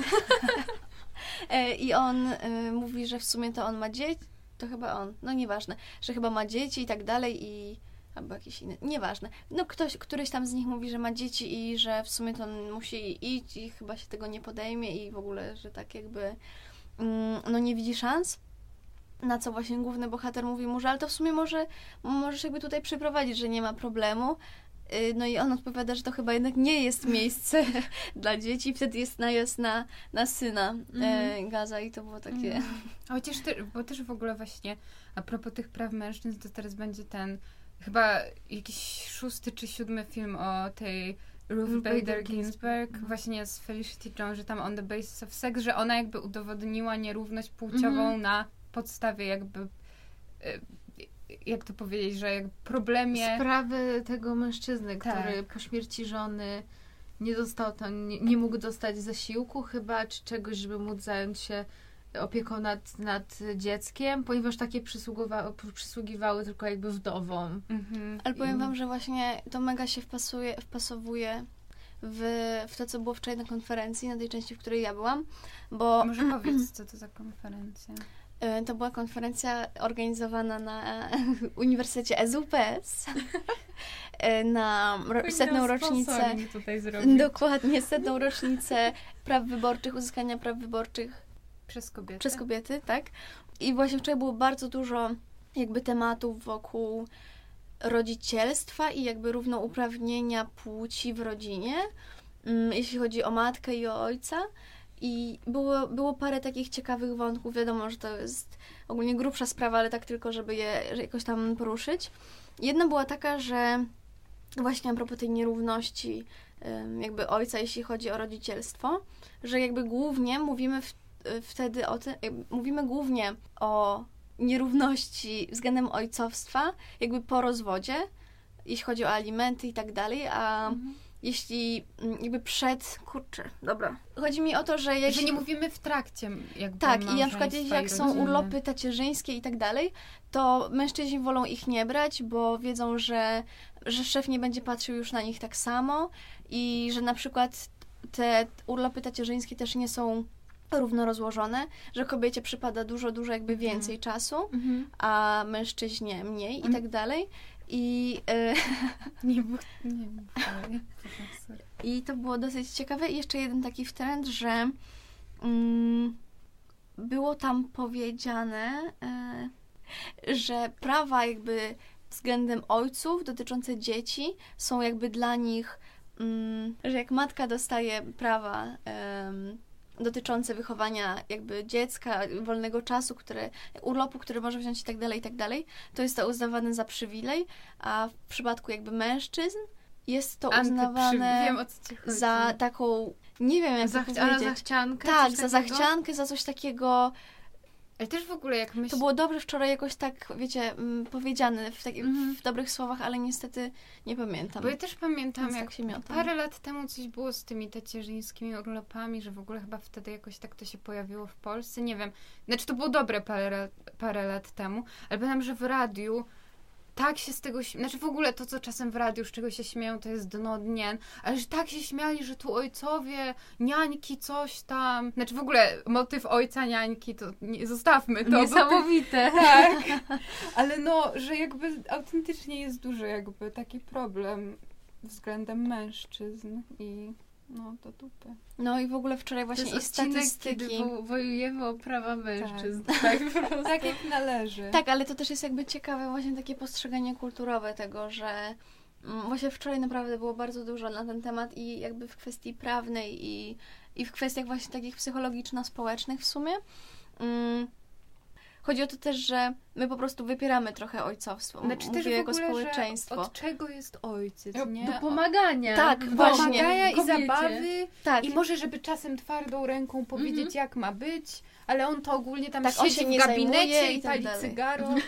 E, I on e, mówi, że w sumie to on ma dzieci. To chyba on, no nieważne, że chyba ma dzieci i tak dalej i albo jakiś inny, nieważne. No ktoś, któryś tam z nich mówi, że ma dzieci i że w sumie to on musi iść i chyba się tego nie podejmie i w ogóle, że tak jakby mm, no nie widzi szans. Na co właśnie główny bohater mówi mu, że ale to w sumie może możesz jakby tutaj przyprowadzić, że nie ma problemu. Y, No i on odpowiada, że to chyba jednak nie jest miejsce dla dzieci. Wtedy jest najazd na, na syna e, Gaza i to było takie... A Chociaż te, bo też w ogóle właśnie a propos tych praw mężczyzn, to teraz będzie ten chyba jakiś szósty czy siódmy film o tej Ruth Bader Ginsburg, Ginsburg. właśnie z Felicity Jones, że tam on the basis of sex, że ona jakby udowodniła nierówność płciową Mhm. na podstawie jakby e, jak to powiedzieć, że jak problemie Sprawy tego mężczyzny, Tak. który po śmierci żony nie dostał tam, nie, nie mógł dostać zasiłku chyba, czy czegoś, żeby móc zająć się opieką nad, nad dzieckiem, ponieważ takie przysługiwały, przysługiwały tylko jakby wdowom. Mhm. Ale powiem I- wam, że właśnie to mega się wpasuje, wpasowuje w, w to, co było wczoraj na konferencji, na tej części, w której ja byłam, bo Może powiedz, co to za konferencja. E, To była konferencja organizowana na Uniwersytecie EZUPS e, na ro- setną rocznicę. Dokładnie, setną rocznicę praw wyborczych, uzyskania praw wyborczych Przez kobiety. przez kobiety, tak? I właśnie wczoraj było bardzo dużo jakby tematów wokół rodzicielstwa i jakby równouprawnienia płci w rodzinie, mm, jeśli chodzi o matkę i o ojca. I było, było parę takich ciekawych wątków. Wiadomo, że to jest ogólnie grubsza sprawa, ale tak tylko, żeby je jakoś tam poruszyć. Jedna była taka, że właśnie a propos tej nierówności jakby ojca, jeśli chodzi o rodzicielstwo, że jakby głównie mówimy w, wtedy o tym, mówimy głównie o nierówności względem ojcowstwa, jakby po rozwodzie, jeśli chodzi o alimenty i tak dalej, a Mhm. Jeśli mm, jakby przed, kurczę, dobra. Chodzi mi o to, że Że jeśli... nie mówimy w trakcie jakby Tak, i na przykład jak są rodziny. urlopy tacierzyńskie i tak dalej, to mężczyźni wolą ich nie brać, bo wiedzą, że, że szef nie będzie patrzył już na nich tak samo i że na przykład te urlopy tacierzyńskie też nie są równo rozłożone, że kobiecie przypada dużo, dużo jakby więcej czasu, Mhm. a mężczyźnie mniej i Mm. tak dalej. I, y, Nie, bo... Nie, nie. I to było dosyć ciekawe. I jeszcze jeden taki trend, że mm, było tam powiedziane, e, że prawa jakby względem ojców dotyczące dzieci są jakby dla nich, mm, że jak matka dostaje prawa em, dotyczące wychowania jakby dziecka, wolnego czasu, które, urlopu, który może wziąć i tak dalej, i tak dalej, to jest to uznawane za przywilej, a w przypadku jakby mężczyzn jest to uznawane Wiem, za taką, nie wiem jak Zach- to powiedzieć. zachciankę? Tak, za zachciankę, za coś takiego. Ale też w ogóle jak myśl... To było dobrze wczoraj jakoś tak, wiecie, mm, powiedziane w, taki, Mhm. w dobrych słowach, ale niestety nie pamiętam. Bo ja też pamiętam, Więc jak tak się miota. parę lat temu coś było z tymi tacierzyńskimi urlopami, że w ogóle chyba wtedy jakoś tak to się pojawiło w Polsce. Nie wiem. Znaczy to było dobre parę, lat- parę lat temu, ale pamiętam, że w radiu tak się z tego śmieją, znaczy w ogóle to, co czasem w radiu, z czego się śmieją, to jest dno dnien, ale że tak się śmiali, że tu ojcowie, niańki, coś tam. Znaczy w ogóle motyw ojca, niańki, to nie, zostawmy to. Niesamowite. tak. Ale no, że jakby autentycznie jest duży jakby taki problem względem mężczyzn i no to dupy. No i w ogóle wczoraj To właśnie jest i statystyki. kiedy wo- wojujemy o prawa mężczyzn. Tak, po prostu. Tak jak należy. Tak, ale to też jest jakby ciekawe właśnie takie postrzeganie kulturowe tego, że mm, właśnie wczoraj naprawdę było bardzo dużo na ten temat i jakby w kwestii prawnej i, i w kwestiach właśnie takich psychologiczno-społecznych w sumie. Mm, Chodzi o to też, że my po prostu wypieramy trochę ojcowstwo. Znaczy Mówię też jako ogóle, społeczeństwo. Że od czego jest ojciec, nie? Do pomagania. Tak, Do właśnie. Pomagania i kobiecie. zabawy Tak, i może, żeby czasem twardą ręką powiedzieć, Mhm. jak ma być, ale on to ogólnie tam Tak, siedzi się w nie gabinecie zajmuje i i tak pali dalej. cygaro.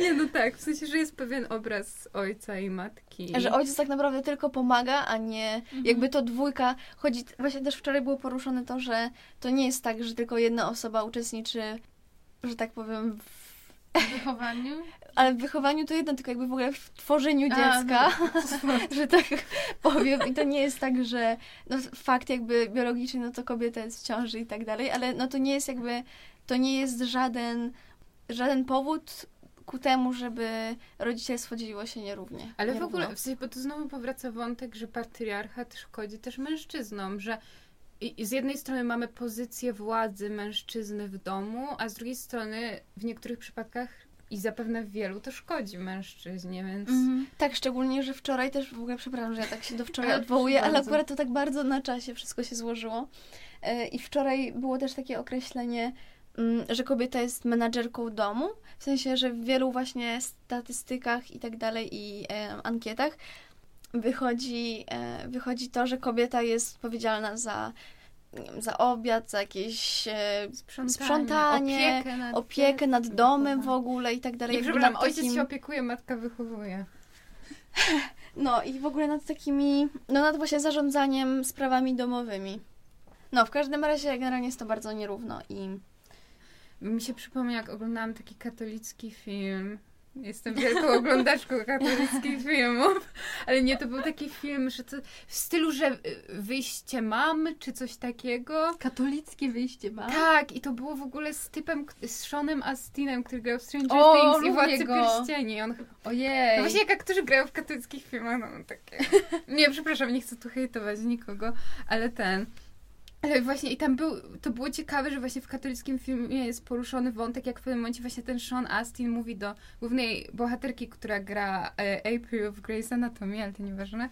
Nie, no tak, w sensie, że jest pewien obraz ojca i matki. że ojciec tak naprawdę tylko pomaga, a nie Mhm. jakby to dwójka. Chodzi, właśnie też wczoraj było poruszone to, że to nie jest tak, że tylko jedna osoba uczestniczy, że tak powiem, w, W wychowaniu. ale w wychowaniu to jedno, tylko jakby w ogóle w tworzeniu A, dziecka, no. że tak powiem. I to nie jest tak, że no, fakt jakby biologiczny, no to kobieta jest w ciąży i tak dalej, ale no to nie jest jakby, to nie jest żaden, żaden powód ku temu, żeby rodzicielstwo dzieliło się nierównie. Ale w nierówno. ogóle, w sensie, bo to znowu powraca wątek, że patriarchat szkodzi też mężczyznom, że i, z jednej strony mamy pozycję władzy mężczyzny w domu, a z drugiej strony w niektórych przypadkach i zapewne w wielu to szkodzi mężczyźnie, więc Mhm. Tak, szczególnie, że wczoraj też, w ogóle przepraszam, że ja tak się do wczoraj odwołuję, ale akurat to tak bardzo na czasie wszystko się złożyło. E, I wczoraj było też takie określenie, mm, że kobieta jest menadżerką domu, w sensie, że w wielu właśnie statystykach i tak dalej i e, ankietach wychodzi, e, wychodzi to, że kobieta jest odpowiedzialna za, za obiad, za jakieś e, sprzątanie, Sprzątanie, opiekę nad, opiekę nad domem w wychowanie. ogóle i tak dalej. Jakby przepraszam, nad ojciec takim- się opiekuje, matka wychowuje. No i w ogóle nad takimi, no nad właśnie zarządzaniem sprawami domowymi. No, w każdym razie generalnie jest to bardzo nierówno i Mi się przypomina, jak oglądałam taki katolicki film, Jestem wielką oglądaczką katolickich filmów, ale nie, to był taki film, że to w stylu, że y, wyjście mamy, czy coś takiego. Katolickie wyjście ma. Tak, i to było w ogóle z typem, z Seanem Astinem, który grał w Stranger O, Things i Władcy go. Pierścieni. On Ojej. no właśnie jak aktorzy grają w katolickich filmach, no takie... Nie, przepraszam, nie chcę tu hejtować nikogo, ale ten... Ale właśnie i tam był, to było ciekawe, że właśnie w katolickim filmie jest poruszony wątek, jak w pewnym momencie właśnie ten Sean Astin mówi do głównej bohaterki, która gra e, April w Grey's Anatomy, ale to nieważne.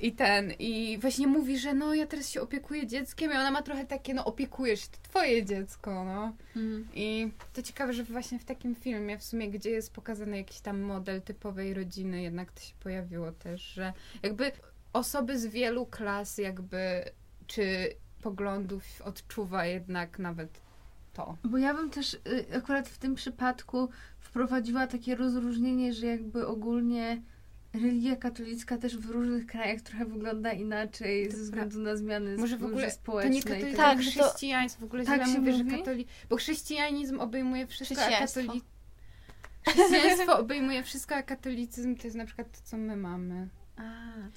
I ten, i właśnie mówi, że no ja teraz się opiekuję dzieckiem i ona ma trochę takie, no opiekujesz to twoje dziecko, no. Mm. I to ciekawe, że właśnie w takim filmie, w sumie, gdzie jest pokazany jakiś tam model typowej rodziny, jednak to się pojawiło też, że jakby osoby z wielu klas, jakby, czy poglądów odczuwa jednak nawet to. Bo ja bym też y, akurat w tym przypadku wprowadziła takie rozróżnienie, że jakby ogólnie religia katolicka też w różnych krajach trochę wygląda inaczej To ze względu na zmiany Może w ogóle to społeczne. nie i katolicyzm, tak Tak, że to- chrześcijaństwo. W ogóle Tak się mówię, że mówi? katoli... Bo chrześcijanizm obejmuje wszystko, a Chrześcijaństwo. katoli... Chrześcijaństwo obejmuje wszystko, a katolicyzm to jest na przykład to, co my mamy. A,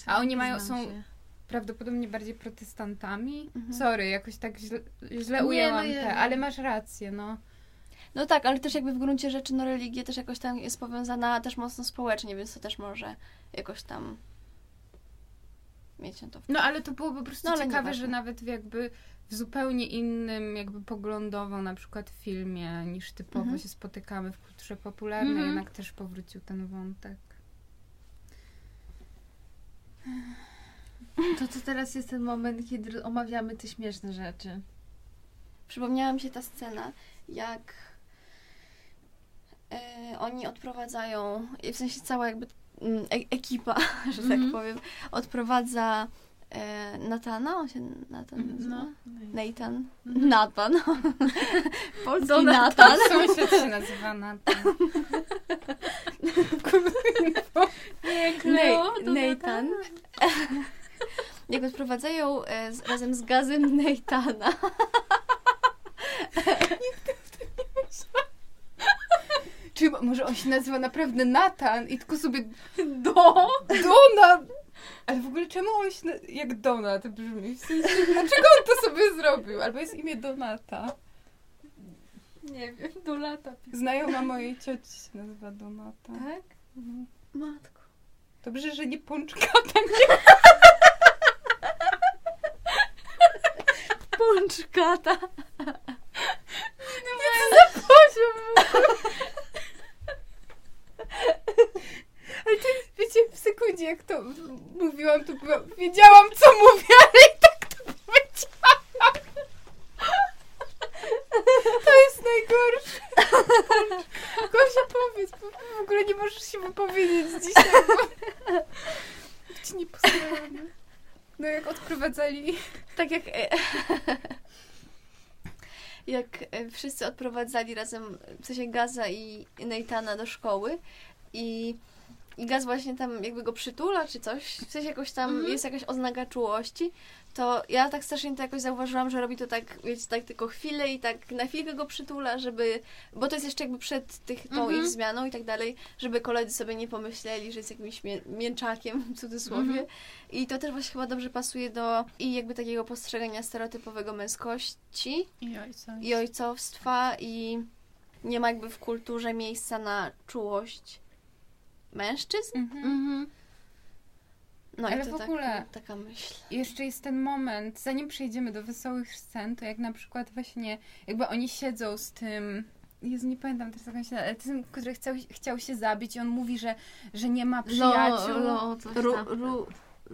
A oni nie mają- są- się. Prawdopodobnie bardziej protestantami. Mhm. Sorry, jakoś tak źle, źle Nie, no ujęłam ja- te, ale masz rację, no. No tak, ale też jakby w gruncie rzeczy, no religia też jakoś tam jest powiązana też mocno społecznie, więc to też może jakoś tam mieć na to wpływ. No ale to było po prostu No, ciekawe, że nawet w jakby w zupełnie innym, jakby poglądowo na przykład filmie, niż typowo Mhm. się spotykamy w kulturze popularnej, Mhm. jednak też powrócił ten wątek. To, to teraz jest ten moment, kiedy omawiamy te śmieszne rzeczy. Przypomniała mi się ta scena, jak e, oni odprowadzają, w sensie cała jakby mm, e- ekipa, że Mhm. tak powiem, odprowadza e, Natana, on się Natan nazywa? No. Nathan. Mhm. Nathan. Polski Do Natan. Sąsiad się nazywa Nathan. Cleo, to Nathan. Jak odprowadzają e, z, razem z gazem Nathana. Czy może on się nazywa naprawdę Nathan i tylko sobie Do! Donat! Ale w ogóle czemu on się na... jak Donat brzmi? W sensie, dlaczego on to sobie zrobił? Albo jest imię Donata. Nie wiem, do lata. Znajoma mojej cioci się nazywa Donata. Tak? Mhm. Matko. Dobrze, że nie pączkata. Nie. Pączkata. Ale to wiecie, w sekundzie jak to mówiłam, to była, wiedziałam co mówię, ale i tak to powiedziałam. To jest najgorsze. Gosia, powiedz, bo w ogóle nie możesz się wypowiedzieć dzisiaj, bo ci nie. No jak odprowadzali Tak jak. E, jak e, wszyscy odprowadzali razem, w sensie Gaza i Neitana do szkoły i, i Gaz właśnie tam jakby go przytula czy coś, w sensie jakoś tam Mhm. jest jakaś oznaka czułości, to ja tak strasznie to jakoś zauważyłam, że robi to tak, wiecie, tak tylko chwilę i tak na chwilkę go przytula, żeby, bo to jest jeszcze jakby przed tych, tą Mhm. ich zmianą i tak dalej, żeby koledzy sobie nie pomyśleli, że jest jakimś mię- mięczakiem w cudzysłowie. Mhm. I to też właśnie chyba dobrze pasuje do i jakby takiego postrzegania stereotypowego męskości i ojca. i ojcowstwa i nie ma jakby w kulturze miejsca na czułość mężczyzn. Mhm. Mhm. No Ale i to w ogóle- tak, taka myśl. Jeszcze jest ten moment, zanim przejdziemy do wesołych scen, to jak na przykład właśnie, jakby oni siedzą z tym, Jezu, nie pamiętam teraz jak on się nazywa, ale tym, który chciał, chciał się zabić i on mówi, że, że nie ma przyjaciół. Lo, lo, coś Ru, tam. ru,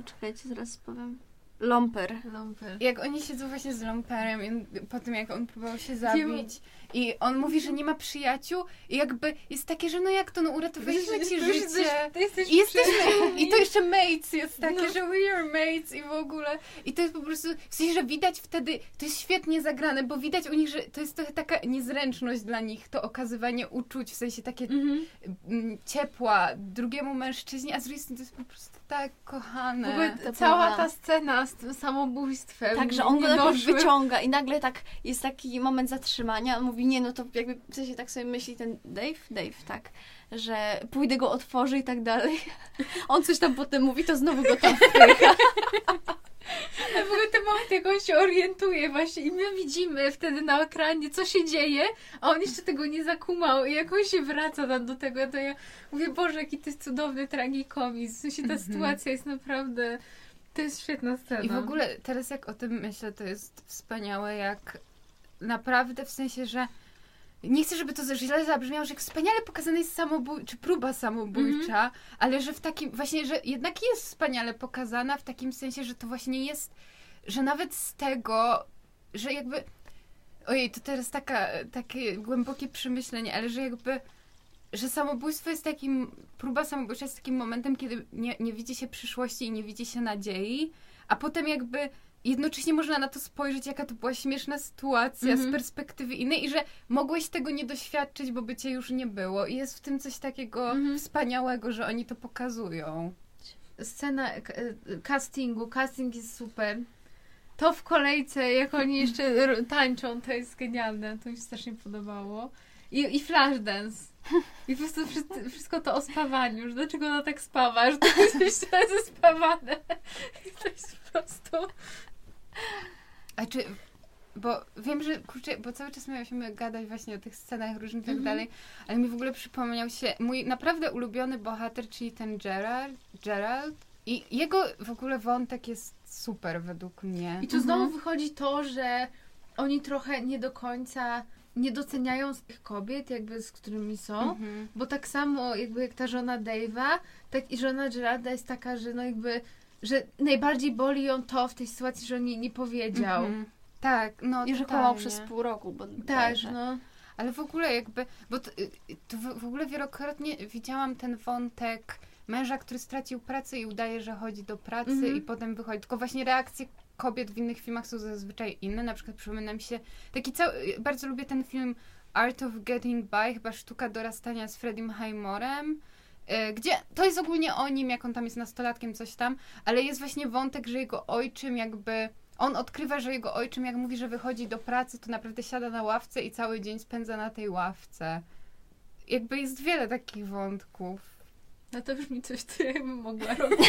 czekajcie, zaraz powiem. Lomper. Lumpel. Jak oni siedzą właśnie z Lomperem i on- po tym jak on próbował się zabić i on mówi, że nie ma przyjaciół i jakby jest takie, że no jak to, no uratowaliśmy ci życie. To jesteś I jesteśmy, i to jeszcze mates jest takie, No. że we are mates i w ogóle. I to jest po prostu, w sensie, że widać wtedy, to jest świetnie zagrane, bo widać u nich, że to jest trochę taka niezręczność dla nich, to okazywanie uczuć, w sensie takie Mhm. mm, ciepła drugiemu mężczyźnie, a z drugiej strony to jest po prostu tak kochane. W ogóle To cała prawda. ta scena z tym samobójstwem. Tak, że on go najpierw wyciąga i nagle tak jest taki moment zatrzymania. On mówi, nie, no to jakby w sensie tak sobie myśli ten Dave, Dave, tak, że pójdę go otworzy i tak dalej. On coś tam potem mówi, to znowu go tam wpycha. Ale w ogóle ten moment, jak on się orientuje właśnie i my widzimy wtedy na ekranie, co się dzieje, a on jeszcze tego nie zakumał i jak on się wraca tam do tego, to ja mówię, Boże, jaki to jest cudowny tragikomizm. W sensie ta Mhm. sytuacja jest naprawdę, to jest świetna scena. I w ogóle teraz jak o tym myślę, to jest wspaniałe, jak naprawdę w sensie, że nie chcę, żeby to źle zabrzmiało, że wspaniale pokazana jest samobój, czy próba samobójcza, ale że w takim, właśnie, że jednak jest wspaniale pokazana w takim sensie, że to właśnie jest, że nawet z tego, że jakby, ojej, to teraz taka, takie głębokie przemyślenie, ale że jakby, że samobójstwo jest takim, próba samobójcza jest takim momentem, kiedy nie, nie widzi się przyszłości i nie widzi się nadziei, a potem jakby jednocześnie można na to spojrzeć, jaka to była śmieszna sytuacja Mhm. z perspektywy innej i że mogłeś tego nie doświadczyć, bo by cię już nie było. I jest w tym coś takiego Mhm. wspaniałego, że oni to pokazują. Scena e, castingu, casting jest super. To w kolejce, jak oni jeszcze tańczą, to jest genialne. To mi się strasznie podobało. I, i flashdance. I po prostu wszystko, wszystko to o spawaniu, że dlaczego ona tak spawa, że to jest zespawane. I to jest po prostu... A czy... Bo wiem, że kurczę, bo cały czas miałyśmy gadać właśnie o tych scenach różnych i tak Mhm. dalej, ale mi w ogóle przypomniał się mój naprawdę ulubiony bohater, czyli ten Gerard, Gerald. I jego w ogóle wątek jest super według mnie. I tu znowu wychodzi to, że oni trochę nie do końca nie doceniają tych kobiet, jakby z którymi są. Mhm. Bo tak samo jakby jak ta żona Dave'a, tak i żona Gerarda jest taka, że no jakby, że najbardziej boli ją to w tej sytuacji, że on jej nie powiedział. Mhm. Tak, no I że kłamał przez pół roku, bo Tak, no. Ale w ogóle jakby, bo to, y, to w ogóle wielokrotnie widziałam ten wątek męża, który stracił pracę i udaje, że chodzi do pracy Mhm. i potem wychodzi. Tylko właśnie reakcje kobiet w innych filmach są zazwyczaj inne. Na przykład przypomina mi się taki cały, bardzo lubię ten film Art of Getting By, chyba sztuka dorastania z Freddiem Highmorem. Y, Gdzie to jest ogólnie o nim, jak on tam jest nastolatkiem, coś tam, ale jest właśnie wątek, że jego ojczym jakby. On odkrywa, że jego ojczym, jak mówi, że wychodzi do pracy, to naprawdę siada na ławce i cały dzień spędza na tej ławce. Jakby jest wiele takich wątków. No to brzmi coś, co ja bym mogła robić.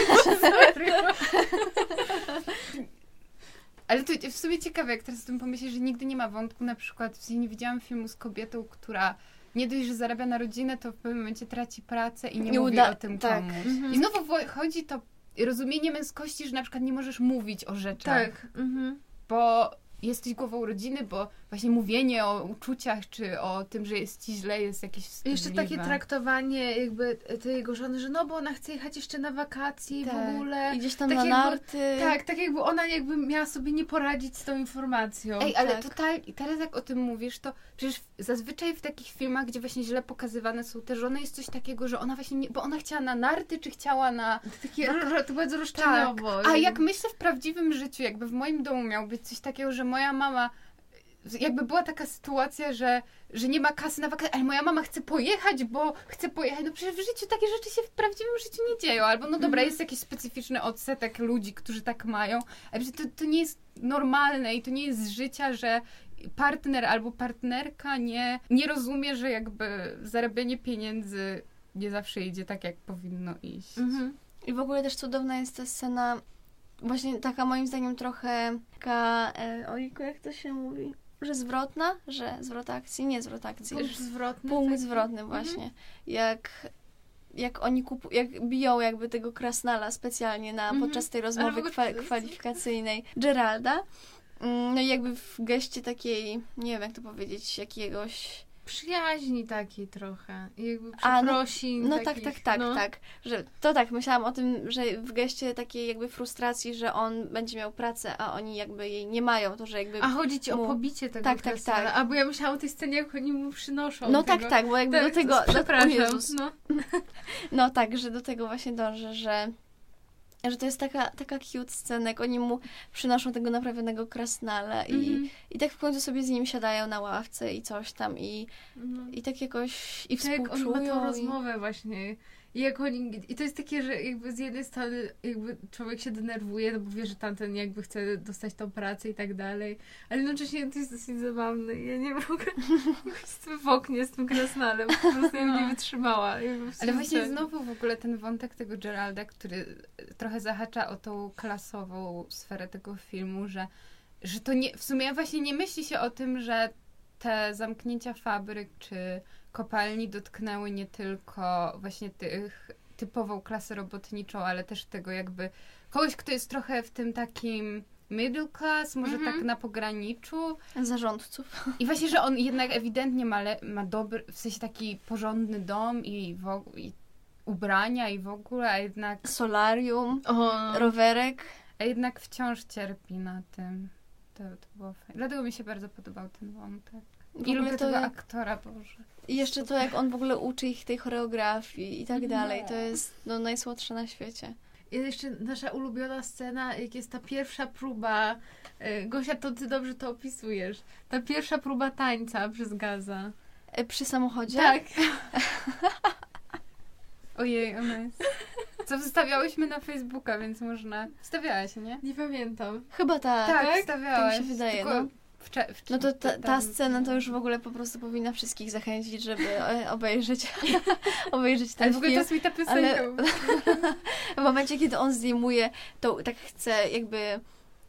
Ale to w sumie ciekawe, jak teraz o tym pomyśleć, że nigdy nie ma wątku, na przykład nie widziałam filmu z kobietą, która nie dość, że zarabia na rodzinę, to w pewnym momencie traci pracę i nie, Nie mówi uda- o tym tak. komuś. Mhm. I znowu chodzi to rozumienie męskości, że na przykład nie możesz mówić o rzeczach, Tak. Mhm. bo jesteś głową rodziny, bo właśnie mówienie o uczuciach, czy o tym, że jest ci źle, jest jakieś I Jeszcze wstydliwe. takie traktowanie jakby tej jego żony, że no bo ona chce jechać jeszcze na wakacje Tak. w ogóle. I gdzieś tam Tak na jakby- narty. Tak, tak jakby ona jakby miała sobie nie poradzić z tą informacją. Ej, ale tak. total, i teraz jak o tym mówisz, to przecież zazwyczaj w takich filmach, gdzie właśnie źle pokazywane są te żony, jest coś takiego, że ona właśnie nie, bo ona chciała na narty, czy chciała na... Takie, to bardzo Tak. roszczeniowo. A jak myślę w prawdziwym życiu, jakby w moim domu miał być coś takiego, że moja mama jakby była taka sytuacja, że, że nie ma kasy na wakacje, ale moja mama chce pojechać, bo chce pojechać. No przecież w życiu takie rzeczy się w prawdziwym życiu nie dzieją. Albo no dobra, jest jakiś specyficzny odsetek ludzi, którzy tak mają, ale to, to nie jest normalne i to nie jest z życia, że partner albo partnerka nie, nie rozumie, że jakby zarabianie pieniędzy nie zawsze idzie tak, jak powinno iść. Mhm. I w ogóle też cudowna jest ta scena, właśnie taka moim zdaniem trochę taka, e, ojku, jak to się mówi? Że zwrotna? Że zwrot akcji? Nie zwrot akcji. Punkt zwrotny. Punkt taki. zwrotny właśnie. Jak, jak oni kupu, jak biją jakby tego krasnala specjalnie na, Mhm. podczas tej rozmowy kwa, kwalifikacyjnej Geralda. Mm, No i jakby w geście takiej, nie wiem jak to powiedzieć, jakiegoś... Przyjaźni takiej trochę. Jakby A, no- przeprosin. No tak, takich, tak, tak, no. tak. Że, to tak, myślałam o tym, że w geście takiej jakby frustracji, że on będzie miał pracę, a oni jakby jej nie mają, to że jakby... A chodzi ci o mu- pobicie tego Tak, tak, tak. A bo ja myślałam o tej scenie, jak oni mu przynoszą no tego. tak, tak, bo jakby Tak, do tego... Do, o Przepraszam. Jezus. No. No tak, że do tego właśnie dążę, że, że to jest taka, taka cute scena, jak oni mu przynoszą tego naprawionego krasnala i, Mhm. i tak w końcu sobie z nim siadają na ławce i coś tam i, No. i tak jakoś i Tak jak on ma współczują. tą i... rozmowę właśnie, I, jak oni, I to jest takie, że jakby z jednej strony jakby człowiek się denerwuje, no bo wie, że tamten jakby chce dostać tą pracę i tak dalej, ale jednocześnie to jest dosyć zabawne. Ja nie mogę w oknie z tym krasnalem, po prostu ja bym nie wytrzymała. Ale właśnie sensie- znowu w ogóle ten wątek tego Geralda, który trochę zahacza o tą klasową sferę tego filmu, że, że to nie, w sumie właśnie nie myśli się o tym, że te zamknięcia fabryk czy kopalni dotknęły nie tylko właśnie tych typową klasę robotniczą, ale też tego jakby kogoś, kto jest trochę w tym takim middle class, może Mhm. tak na pograniczu, Zarządców. i właśnie, że on jednak ewidentnie ma, le- ma dobry, w sensie taki porządny dom i, w, og- i ubrania i w ogóle, a jednak, Solarium, O, rowerek. a jednak wciąż cierpi na tym. To, to było fajne. Dlatego mi się bardzo podobał ten wątek. W I ogóle lubię to tego jak- aktora, Boże. I jeszcze to, jak on w ogóle uczy ich tej choreografii i tak No. dalej. To jest no, najsłodsze na świecie. I jeszcze nasza ulubiona scena, jak jest ta pierwsza próba. y, Gosia, to ty dobrze to opisujesz. Ta pierwsza próba tańca przez Gaza. E, Przy samochodzie? Tak. Ojej, ona jest... Co wstawiałyśmy na Facebooka, więc można... Wstawiałaś, nie? Nie pamiętam. Chyba tak. Tak, tak? wstawiałaś. Tak mi się wydaje, Tylko no. Wcze- No to ta, ta scena to już w ogóle po prostu powinna wszystkich zachęcić, żeby obejrzeć, obejrzeć ten Ale w ogóle to film. jest mi ta piosenka. Ale- W momencie, kiedy on zdejmuje, to tak chce jakby...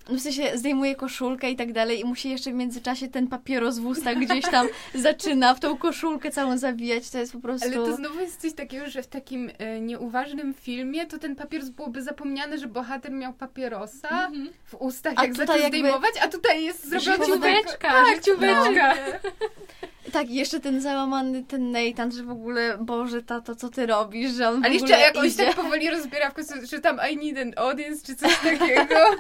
No w sensie zdejmuje koszulkę i tak dalej i musi jeszcze w międzyczasie ten papieros w ustach gdzieś tam zaczyna w tą koszulkę całą zawijać. To jest po prostu... Ale to znowu jest coś takiego, że w takim e, nieuważnym filmie to ten papieros byłoby zapomniane, że bohater miał papierosa w ustach, A jak zaczął jakby- zdejmować, a tutaj jest zrobiona Ciubeczka. Tak, ciubeczka. Tak, jeszcze ten załamany, ten Nathan, że w ogóle, Boże, tato, co ty robisz, że on Ale jeszcze jak on się idzie. tak powoli rozbiera w końcu, że tam I need an audience, czy coś takiego.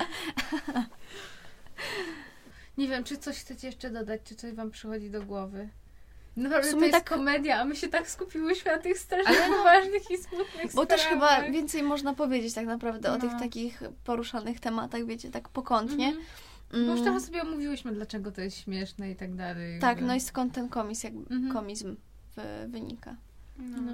Nie wiem, czy coś chcecie jeszcze dodać, czy coś wam przychodzi do głowy. Naprawdę W to sumie jest tak- komedia, a my się tak skupiłyśmy na tych strasznie ważnych i smutnych Bo też chyba więcej można powiedzieć tak naprawdę o tych No. takich poruszanych tematach, wiecie, tak pokątnie. Mhm. Bo Mm. już trochę sobie omówiłyśmy, dlaczego to jest śmieszne i tak dalej. Tak, jakby. no i skąd ten komis, jak, Mhm. komizm wy, wynika. No.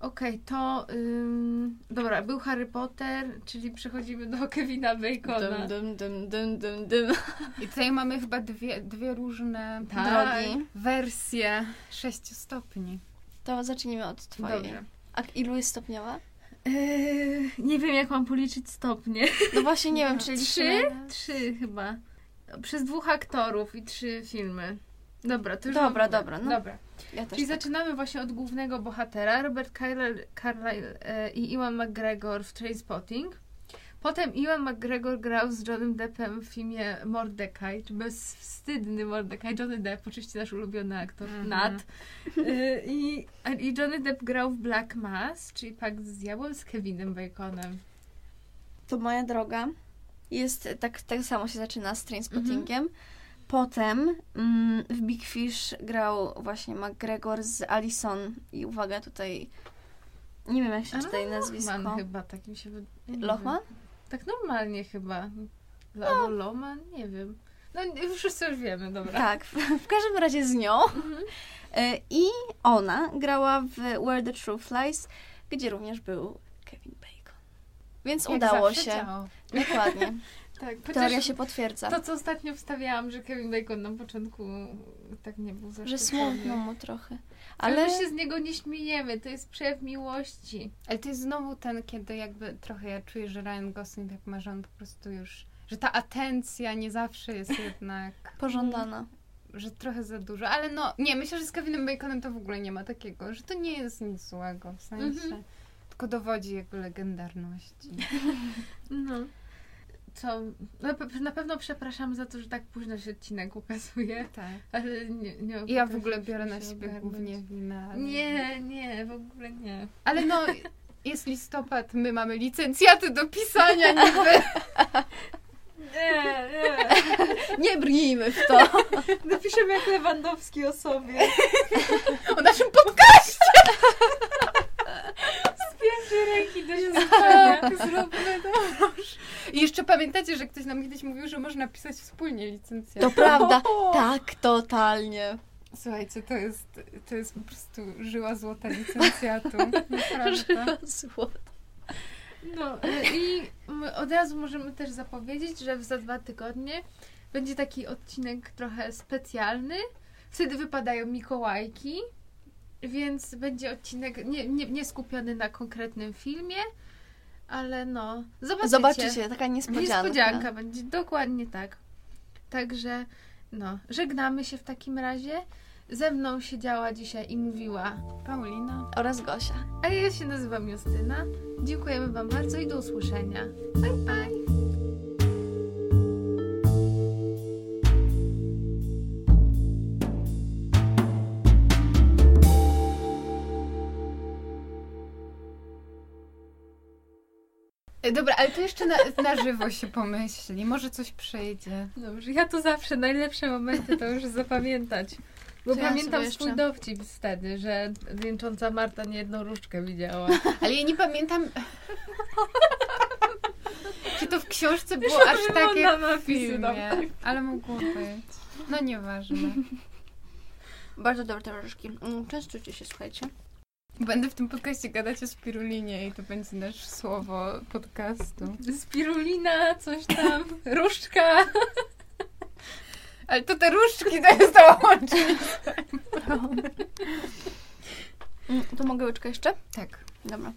Okej, to... Ym, dobra, był Harry Potter, czyli przechodzimy do Kevina Bacona. Dum, dum, dum, dum, dum, dum. I tutaj mamy chyba dwie, dwie różne Tak. Drogi. wersje sześciu stopni. To zacznijmy od twojej. Dobrze. A ilu jest stopniowa? Eee, nie wiem, jak mam policzyć stopnie. No właśnie nie wiem, czy Trzy? liczymy- Trzy chyba. Przez dwóch aktorów i trzy filmy. Dobra, to już Dobra, dobra, no. Dobra. Ja Czyli tak. zaczynamy właśnie od głównego bohatera, Robert Carlyle, Carlyle e, i Ewan McGregor w Trainspotting. Potem Ewan McGregor grał z Johnem Deppem w filmie Mordecai, czy bezwstydny Mordecai. Johnny Depp, oczywiście nasz ulubiony aktor, Mhm. Nat. E, I, I Johnny Depp grał w Black Mass, czyli Pakt z Diabłem z Kevinem Baconem. To moja droga jest, tak, tak samo się zaczyna z Trainspottingiem. Mhm. Potem mm, w Big Fish grał właśnie McGregor z Alison i uwaga tutaj, nie wiem jak się czyta nazwisko. Lochman chyba, tak mi się wydaje. wiem. Tak normalnie chyba. Lo- Albo Loman, nie wiem. No wszyscy już wiemy, dobra. Tak, w, w każdym razie z nią. Mhm. E, I ona grała w Where the Truth Lies, gdzie również był Kevin Bacon. Więc Jak udało zawsze się. działo. Dokładnie. Tak, Teoria się potwierdza. to, co ostatnio wstawiałam, że Kevin Bacon na początku tak nie był Że zaszczycony. smutno mu trochę. Ale my się z niego nie śmiejemy, to jest przejaw miłości. Ale to jest znowu ten, kiedy jakby trochę ja czuję, że Ryan Gosling tak ma, że on po prostu już, że ta atencja nie zawsze jest jednak, pożądana. że trochę za dużo. Ale no, nie, myślę, że z Kevinem Baconem to w ogóle nie ma takiego, że to nie jest nic złego, w sensie, Mhm. tylko dowodzi jego legendarności. No. Co? Na, pe- na pewno przepraszam za to, że tak późno się odcinek ukazuje, Tak. ale nie, nie ja w ogóle biorę na siebie ogarnąć. głównie winę. ale- Nie, nie, w ogóle nie. Ale no, jest listopad, my mamy licencjaty do pisania niby. Nie, nie. Nie brnijmy w to. Napiszemy jak Lewandowski o sobie. O naszym podcaście! Z pierwszej ręki do śpiewania. Tak, zróbmy to. I jeszcze pamiętacie, że ktoś nam kiedyś mówił, że można pisać wspólnie licencjat. To prawda. Tak, totalnie. Słuchajcie, to jest, to jest po prostu żyła złota licencjatu. Naprawdę. Złoto. No y, i my od razu możemy też zapowiedzieć, że za dwa tygodnie będzie taki odcinek trochę specjalny. Wtedy wypadają Mikołajki, więc będzie odcinek nie, nie, nie skupiony na konkretnym filmie, ale no, zobaczycie. Zobaczycie, taka niespodzianka. Niespodzianka będzie, dokładnie tak. Także, no, żegnamy się w takim razie. Ze mną siedziała dzisiaj i mówiła, Paulina. Oraz Gosia. a ja się nazywam Justyna. Dziękujemy Wam bardzo i do usłyszenia. Bye bye! Dobra, ale to jeszcze na, na żywo się pomyśli. Może coś przejdzie. Dobrze, ja to zawsze najlepsze momenty to już zapamiętać. Bo ja pamiętam sobie swój jeszcze- dowcip wtedy, że wieńcząca Marta nie jedną różdżkę widziała. Ale ja nie pamiętam... Czy to w książce było aż tak wygląda jak w filmie. napisy, Ale mogło być. No nieważne. Bardzo dobre te orzeszki. Mm, Częstujcie się, słuchajcie. Będę w tym podcaście gadać o spirulinie i to będzie nasz słowo podcastu. Spirulina, coś tam, różdżka. Ale to te różdżki to jest to łącznie. To mogę łyczkę jeszcze? Tak. Dobra.